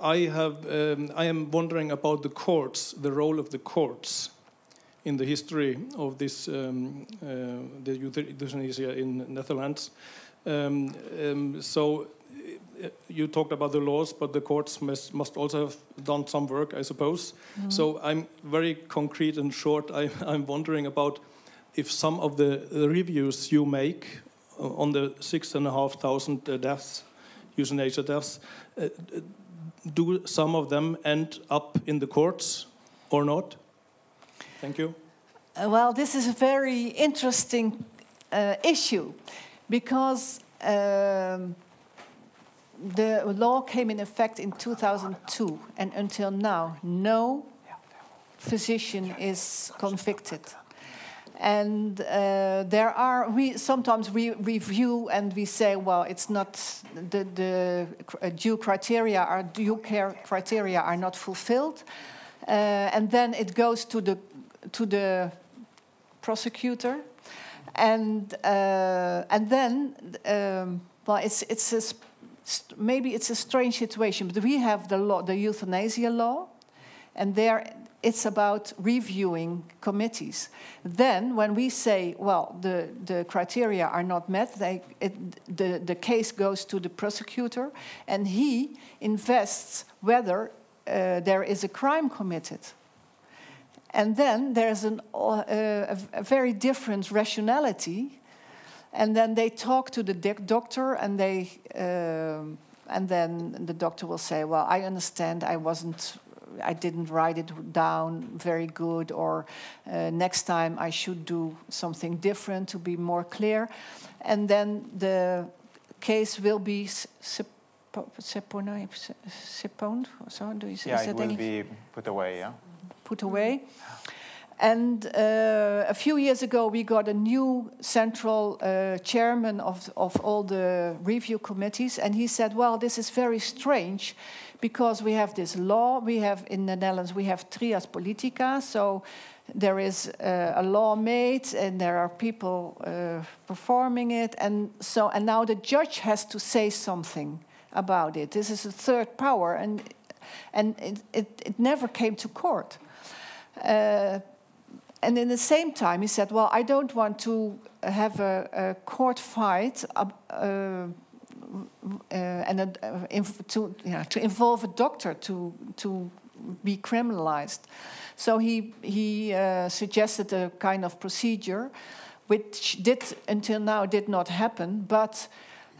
I have um, I am wondering about the courts, the role of the courts in the history of this um, uh, the euthanasia in Netherlands. Um, um, so uh, you talked about the laws, but the courts must, must also have done some work, I suppose. Mhm. So I'm very concrete and short. I, I'm wondering about if some of the the reviews you make uh, on the six and a half thousand uh, deaths, euthanasia deaths, uh, do some of them end up in the courts or not? Thank you. Uh, well, this is a very interesting uh, issue because um, the law came in effect in 2002, and until now, no physician is convicted. And uh, there are we sometimes we review and we say, well, it's not the the uh, due criteria are due care criteria are not fulfilled, uh, and then it goes to the to the prosecutor, and uh, and then um, well, it's it's a maybe it's a strange situation, but we have the law, the euthanasia law, and there it's about reviewing committees. Then, when we say, well, the, the criteria are not met, they, it, the, the case goes to the prosecutor, and he invests whether uh, there is a crime committed. And then there's an, uh, a, very different rationality. And then they talk to the doctor, and they, um and then the doctor will say, "Well, I understand. I wasn't, I didn't write it down very good, or uh, next time I should do something different to be more clear." And then the case will be seponed. So do you say? Yeah, it will be put away, yeah? put away. And uh, a few years ago, we got a new central uh, chairman of, of all the review committees, and he said, Well, this is very strange because we have this law. We have in the Netherlands, we have trias politica, so there is uh, a law made and there are people uh, performing it and so and now the judge has to say something about it this is a third power and and it, it, it never came to court uh, and in the same time, he said, Well, I don't want to have a, a court fight uh, uh, and a, uh, to, yeah, to involve a doctor to, to be criminalized. So he, he uh, suggested a kind of procedure which did until now did not happen, but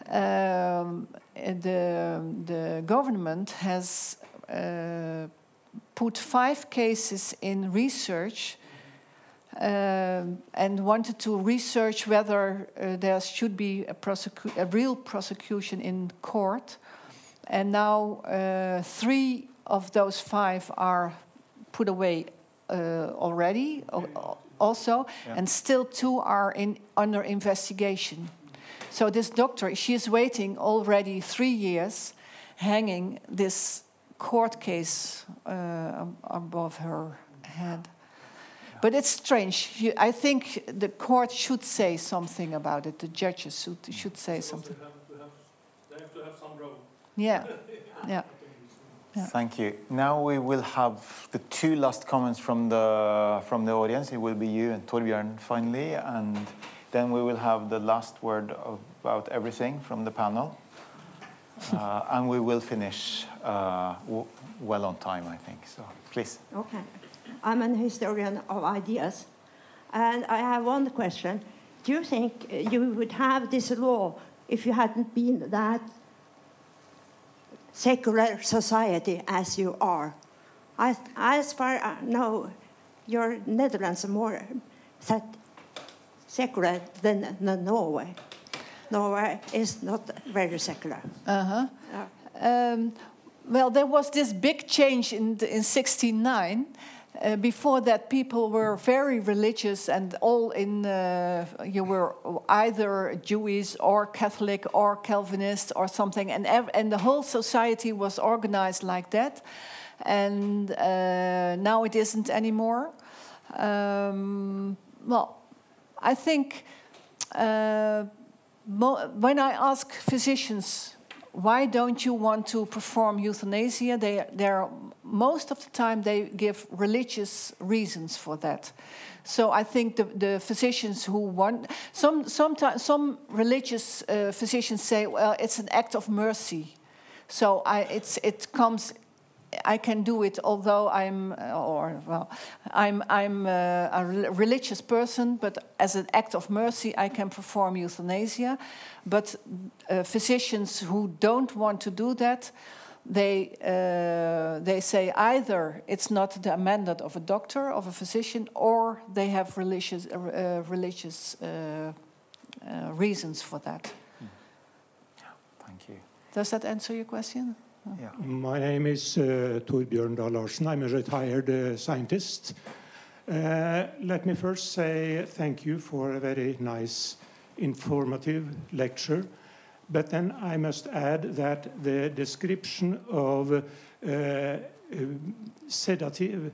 um, the, the government has uh, put five cases in research and wanted to research whether uh, there should be a, prosecu- a real prosecution in court. And now uh, three of those five are put away uh, already, al- also, Yeah. and still two are in, under investigation. So this doctor, she is waiting already three years, hanging this court case uh, above her head. But it's strange. I think the court should say something about it. The judges should, should say something. They have to have some role. Yeah, yeah. Thank you. Now we will have the two last comments from the from the audience. It will be you and Torbjørn finally, and then we will have the last word about everything from the panel, uh, and we will finish uh, w- well on time, I think. So please. Okay. I'm an historian of ideas. And I have one question. Do you think uh, you would have this law if you hadn't been that secular society as you are? I, as far as I know, your Netherlands are more secular than, than Norway. Norway is not very secular. Uh-huh. Um, well, there was this big change in, the, in 69. Uh, before that, people were very religious and all in, uh, you were either Jewish or Catholic or Calvinist or something, and, and the whole society was organized like that. And uh, now it isn't anymore. Um, well, I think uh, when I ask physicians, why don't you want to perform euthanasia? They, they're, most of the time they give religious reasons for that. So I think the, the physicians who want some sometimes some religious uh, physicians say, well, it's an act of mercy. So I, it's, it comes I can do it, although I'm, uh, or well, I'm, I'm uh, a religious person, but as an act of mercy, I can perform euthanasia. But uh, physicians who don't want to do that, they uh, they say either it's not the mandate of a doctor, of a physician, or they have religious uh, uh, religious uh, uh, reasons for that. Thank you. Does that answer your question? Yeah. My name is uh, Torbjørn Dahl Larsen. I'm a retired uh, scientist. Uh, let me first say thank you for a very nice, informative lecture. But then I must add that the description of uh, uh, sedative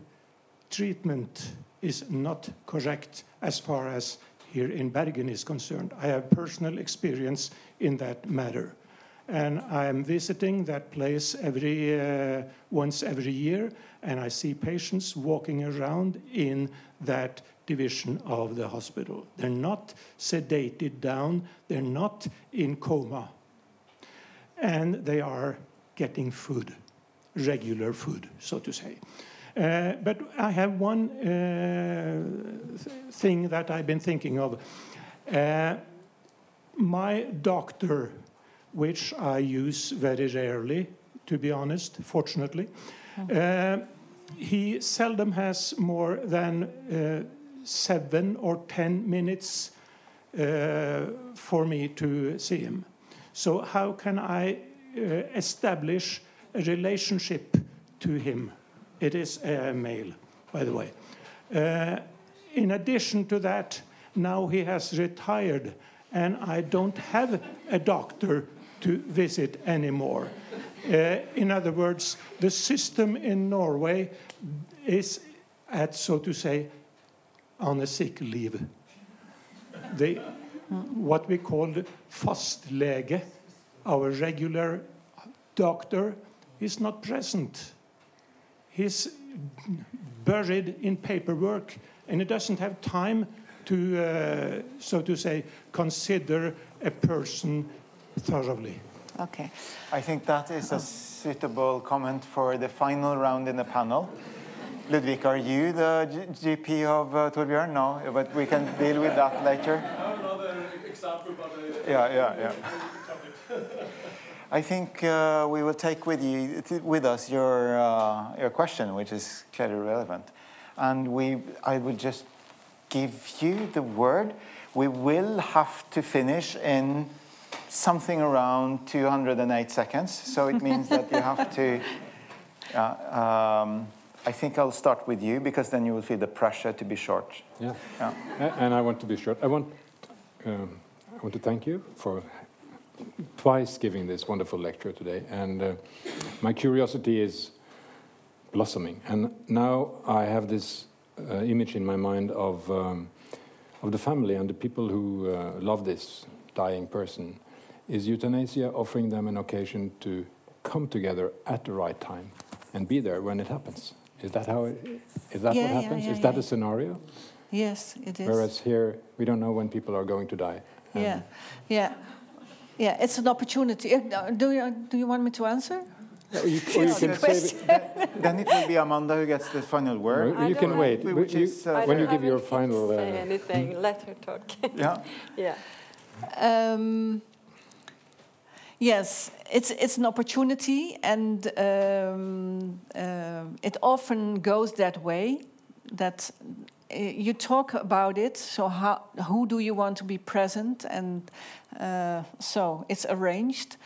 treatment is not correct as far as here in Bergen is concerned. I have personal experience in that matter. And I am visiting that place every uh, once every year, and I see patients walking around in that division of the hospital. They're not sedated down, they're not in coma, and they are getting food, regular food, so to say. Uh, but I have one uh, th- thing that I've been thinking of. Uh, my doctor, which I use very rarely, to be honest, fortunately, uh, he seldom has more than uh, seven or ten minutes uh, for me to see him. So, how can I uh, establish a relationship to him? It is a male, by the way. Uh, in addition to that, now he has retired, and I don't have a doctor to visit anymore. Uh, in other words, the system in Norway is at, so to say, on a sick leave. They, what we call the fastlege, our regular doctor, is not present. He's buried in paperwork, and he doesn't have time to, uh, so to say, consider a person thoroughly. Okay. I think that is a suitable comment for the final round in the panel. Ludvig, are you the G- GP of uh, Torbjørn? No, but we can deal with that later. Another example, but uh, Yeah, yeah, yeah. I think uh, we will take with you with us your uh, your question, which is clearly relevant, and we I will just give you the word. We will have to finish in something around 208 seconds, so it means that you have to. Uh, um, I think I'll start with you because then you will feel the pressure to be short. Yeah. Yeah. And I want to be short. I want, um, I want to thank you for twice giving this wonderful lecture today. And uh, my curiosity is blossoming. And now I have this uh, image in my mind of, um, of the family and the people who uh, love this dying person. Is euthanasia offering them an occasion to come together at the right time and be there when it happens? Is that how it, is that Yeah, what yeah, happens? yeah, is that yeah. a scenario? Yes, it is. Whereas here, we don't know when people are going to die. And Yeah, yeah, yeah. It's an opportunity. Uh, Do you do you want me to answer? Or you, or you can save it. Then it will be Amanda who gets the final word. Or you can wait. Which You- is, uh, when you I give your don't final. say Uh, anything. Let her talk. Yeah. yeah. Um, yes, it's it's an opportunity, and um, um it often goes that way. That uh, you talk about it. So how who do you want to be present, and uh, so it's arranged.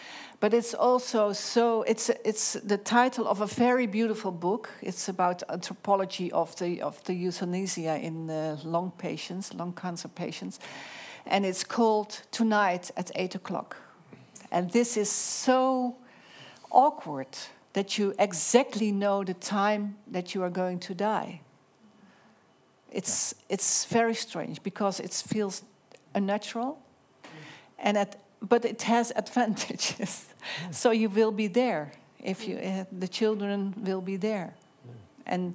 But it's also so it's it's the title of a very beautiful book. It's about anthropology of the of the euthanasia in uh, lung patients, lung cancer patients, and it's called Tonight at eight o'clock. And this is so awkward that you exactly know the time that you are going to die. It's it's very strange because it feels unnatural, and at, but it has advantages. so you will be there if you uh, the children will be there, and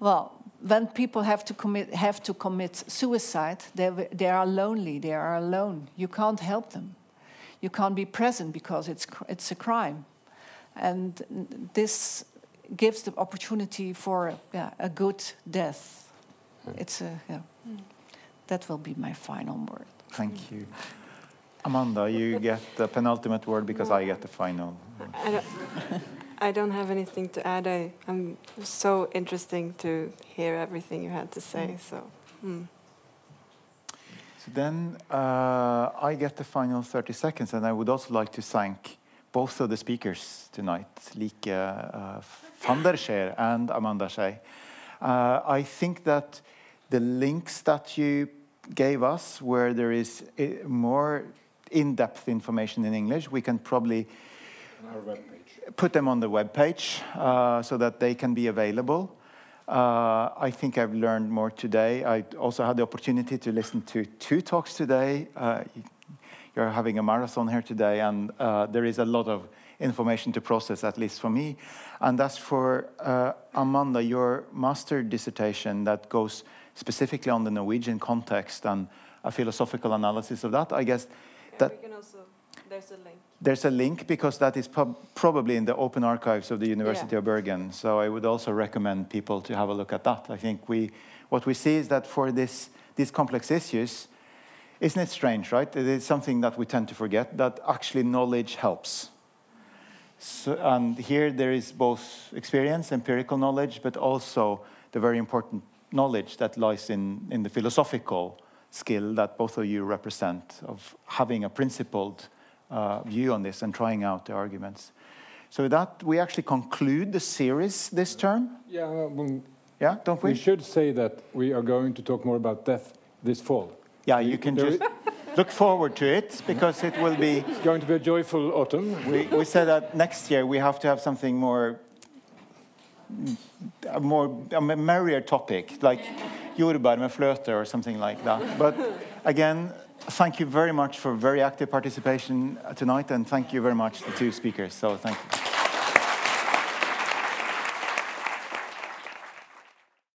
well, when people have to commit have to commit suicide, they they are lonely. They are alone. You can't help them. You can't be present because it's it's a crime, and this gives the opportunity for yeah, a good death. It's a yeah. That will be my final word. Thank you. Amanda, you get the penultimate word because I get the final. I don't, I don't have anything to add. I, I'm so interesting to hear everything you had to say. So, mm. So then uh, I get the final 30 seconds, and I would also like to thank both of the speakers tonight, Lieke uh, van der Scheer and Amanda Shea. Uh, I think that the links that you gave us, where there is uh, more in-depth information in English, we can probably on our webpage. put them on the webpage uh, so that they can be available. Uh, I think I've learned more today. I also had the opportunity to listen to two talks today. Uh, you're having a marathon here today, and uh, there is a lot of information to process, at least for me. And as for uh, Amanda, your master dissertation that goes specifically on the Norwegian context and a philosophical analysis of that, I guess that there's a link. There's a link because that is prob probably in the open archives of the University Yeah. of Bergen. So I would also recommend people to have a look at that. I think we, what we see is that for this, these complex issues, isn't it strange, right? It is something that we tend to forget that actually knowledge helps. So, and here there is both experience, empirical knowledge, but also the very important knowledge that lies in, in the philosophical skill that both of you represent of having a principled uh, view on this and trying out the arguments. So that, we actually conclude the series this term. Yeah, Yeah, don't we? we should say that we are going to talk more about death this fall. Yeah, you can just look forward to it because it will be. It's going to be a joyful autumn. We, we said that next year we have to have something more, a more a merrier topic, like jordbær med fløte or something like that. But again, thank you very much for very active participation tonight, and thank you very much to the two speakers. So thank you.